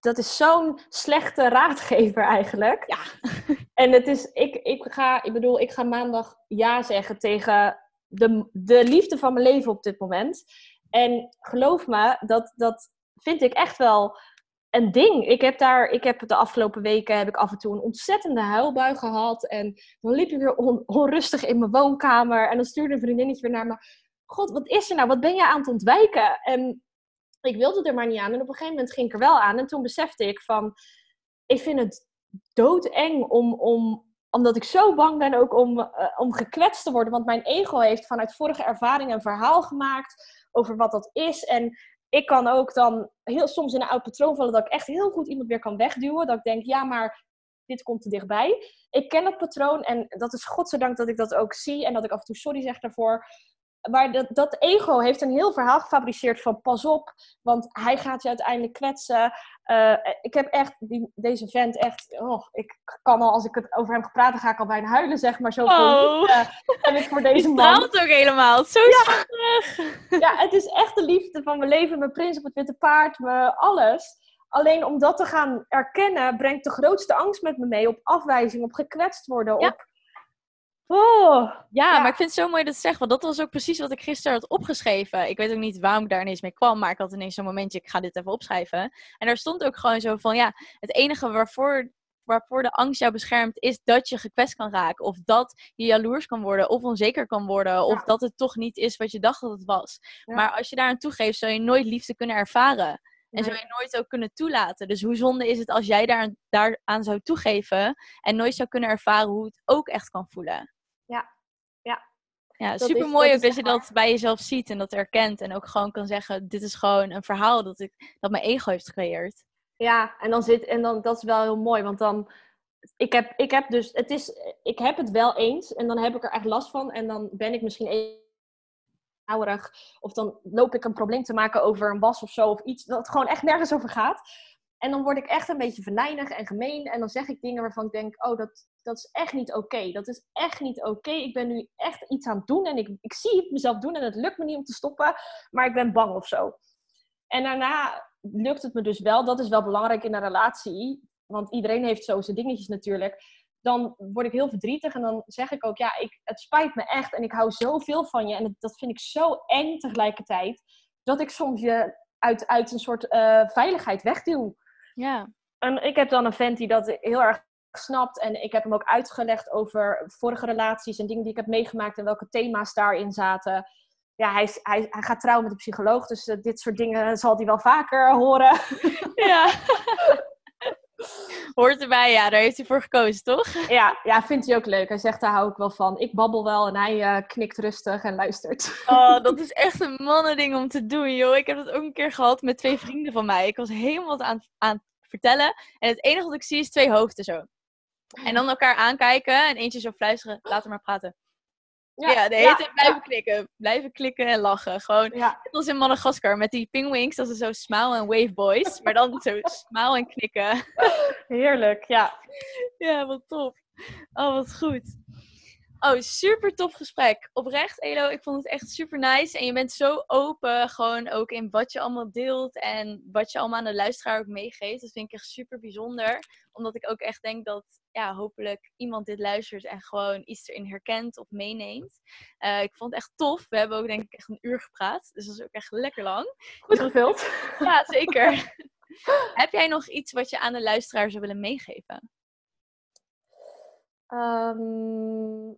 dat is zo'n slechte raadgever eigenlijk. Ja. En het is, ik, ik, ga, ik bedoel, ik ga maandag ja zeggen tegen de, de liefde van mijn leven op dit moment. En geloof me, dat, dat vind ik echt wel een ding. Ik heb daar, ik heb de afgelopen weken heb ik af en toe een ontzettende huilbui gehad. En dan liep ik weer onrustig in mijn woonkamer. En dan stuurde een vriendinnetje weer naar me. God, wat is er nou? Wat ben je aan het ontwijken? En ik wilde er maar niet aan. En op een gegeven moment ging ik er wel aan. En toen besefte ik van, ik vind het doodeng om, om omdat ik zo bang ben ook om, uh, om gekwetst te worden. Want mijn ego heeft vanuit vorige ervaring een verhaal gemaakt over wat dat is. En ik kan ook dan heel soms in een oud patroon vallen dat ik echt heel goed iemand weer kan wegduwen. Dat ik denk, ja, maar dit komt te dichtbij. Ik ken het patroon en dat is godzijdank dat ik dat ook zie en dat ik af en toe sorry zeg daarvoor. Maar dat, dat ego heeft een heel verhaal gefabriceerd van pas op, want hij gaat je uiteindelijk kwetsen. Uh, ik heb echt, die, deze vent echt, oh, ik kan al, als ik het over hem gepraat, dan ga ik al bijna huilen, zeg maar. Zo oh. uh, ik voor deze man. Het ook helemaal, zo ja. ja, het is echt de liefde van mijn leven, mijn prins op het witte paard, mijn alles. Alleen om dat te gaan erkennen, brengt de grootste angst met me mee op afwijzing, op gekwetst worden, op Oh, ja, maar ik vind het zo mooi dat je zegt, want dat was ook precies wat ik gisteren had opgeschreven. Ik weet ook niet waarom ik daar ineens mee kwam, maar ik had ineens zo'n momentje, ik ga dit even opschrijven. En daar stond ook gewoon zo van, ja, het enige waarvoor, waarvoor de angst jou beschermt, is dat je gekwetst kan raken. Of dat je jaloers kan worden, of onzeker kan worden, of Ja. dat het toch niet is wat je dacht dat het was. Ja. Maar als je daar aan toegeeft, zou je nooit liefde kunnen ervaren. En zou je nooit ook kunnen toelaten. Dus hoe zonde is het als jij daar, daaraan zou toegeven en nooit zou kunnen ervaren hoe het ook echt kan voelen. Ja. Super mooi ook dat je dat bij jezelf ziet en dat erkent. En ook gewoon kan zeggen, dit is gewoon een verhaal dat, ik, dat mijn ego heeft gecreëerd. Ja, en dan zit, en dan, dat is wel heel mooi, want dan, ik heb, ik heb dus, het is, ik heb het wel eens en dan heb ik er echt last van en dan ben ik misschien even ouderig of dan loop ik een probleem te maken over een was of zo of iets dat gewoon echt nergens over gaat. En dan word ik echt een beetje venijnig en gemeen en dan zeg ik dingen waarvan ik denk, oh, dat, dat is echt niet oké. Dat is echt niet oké. Ik ben nu echt iets aan het doen en ik, ik zie het mezelf doen en het lukt me niet om te stoppen, maar ik ben bang of zo. En daarna lukt het me dus wel. Dat is wel belangrijk in een relatie. Want iedereen heeft zo zijn dingetjes natuurlijk. Dan word ik heel verdrietig en dan zeg ik ook, ja, ik, het spijt me echt en ik hou zoveel van je. En dat vind ik zo eng tegelijkertijd, dat ik soms je uit, uit een soort eh, veiligheid wegduw. Ja, En ik heb dan een vent die dat heel erg snapt. En ik heb hem ook uitgelegd over vorige relaties en dingen die ik heb meegemaakt en welke thema's daarin zaten. Ja, hij, hij, hij gaat trouwen met een psycholoog, dus eh, dit soort dingen zal hij wel vaker horen. ja. Hoort erbij, ja, daar heeft hij voor gekozen, toch? ja, ja, vindt hij ook leuk. Hij zegt, daar hou ik wel van. Ik babbel wel en hij eh, knikt rustig en luistert. Oh, dat is echt een mannending om te doen, joh. Ik heb dat ook een keer gehad met twee vrienden van mij. Ik was helemaal wat aan, aan het vertellen. En het enige wat ik zie is twee hoofden zo. En dan elkaar aankijken en eentje zo fluisteren, laat hem maar praten. Ja, de hele tijd blijven klikken. Blijven klikken en lachen. Gewoon, net als in Madagaskar met die penguins. Dat is zo smile en wave boys. Maar dan zo smile en knikken. heerlijk. Ja. Ja, wat top. Oh, wat goed. Oh, super tof gesprek. Oprecht, Elo, ik vond het echt super nice. En je bent zo open, gewoon ook in wat je allemaal deelt en wat je allemaal aan de luisteraar ook meegeeft. Dat vind ik echt super bijzonder. Omdat ik ook echt denk dat, ja, hopelijk iemand dit luistert en gewoon iets erin herkent of meeneemt. Eh, ik vond het echt tof. We hebben ook denk ik echt een uur gepraat. Dus dat is ook echt lekker lang. Goed gevuld. Ja, zeker. Heb jij nog iets wat je aan de luisteraar zou willen meegeven? Ehm,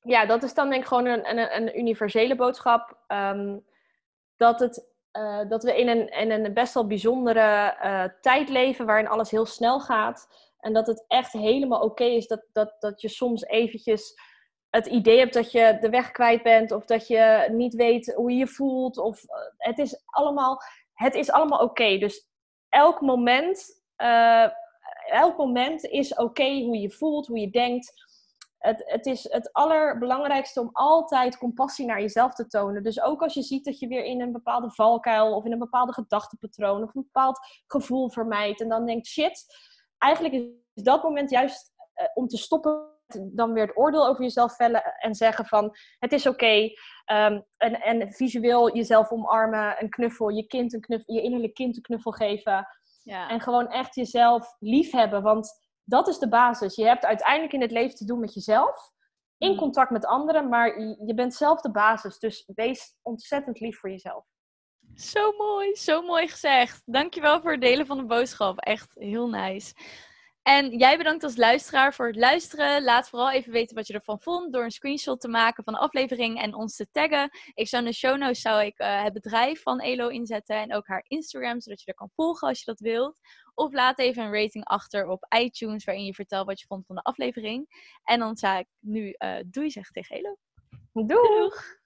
ja, dat is dan denk ik gewoon een, een, een universele boodschap. Ehm, dat, het, eh, dat we in een, in een best wel bijzondere eh, tijd leven waarin alles heel snel gaat. En dat het echt helemaal oké is dat, dat, dat je soms eventjes het idee hebt dat je de weg kwijt bent. Of dat je niet weet hoe je je voelt. Of, eh, het is allemaal, het is allemaal oké. Dus elk moment, elk moment is oké hoe je voelt, hoe je denkt. Het, het is het allerbelangrijkste om altijd compassie naar jezelf te tonen. Dus ook als je ziet dat je weer in een bepaalde valkuil of in een bepaalde gedachtepatroon of een bepaald gevoel vermijdt. En dan denkt, shit, eigenlijk is dat moment juist eh, om te stoppen. Dan weer het oordeel over jezelf vellen en zeggen van het is oké. Ehm, en, en visueel jezelf omarmen, een knuffel, je, kind een knuffel, je innerlijk kind een knuffel geven. Ja. En gewoon echt jezelf lief hebben. Want dat is de basis. Je hebt uiteindelijk in het leven te doen met jezelf. In Mm. contact met anderen. Maar je bent zelf de basis. Dus wees ontzettend lief voor jezelf. Zo mooi, zo mooi gezegd. Dankjewel voor het delen van de boodschap. Echt heel nice. En jij bedankt als luisteraar voor het luisteren. Laat vooral even weten wat je ervan vond door een screenshot te maken van de aflevering en ons te taggen. Ik zou in de show notes zou ik, eh, het bedrijf van Elo inzetten en ook haar Instagram, zodat je er kan volgen als je dat wilt. Of laat even een rating achter op iTunes waarin je vertelt wat je vond van de aflevering. En dan zou ik nu eh doei zeggen tegen Elo. Doei! Doeg!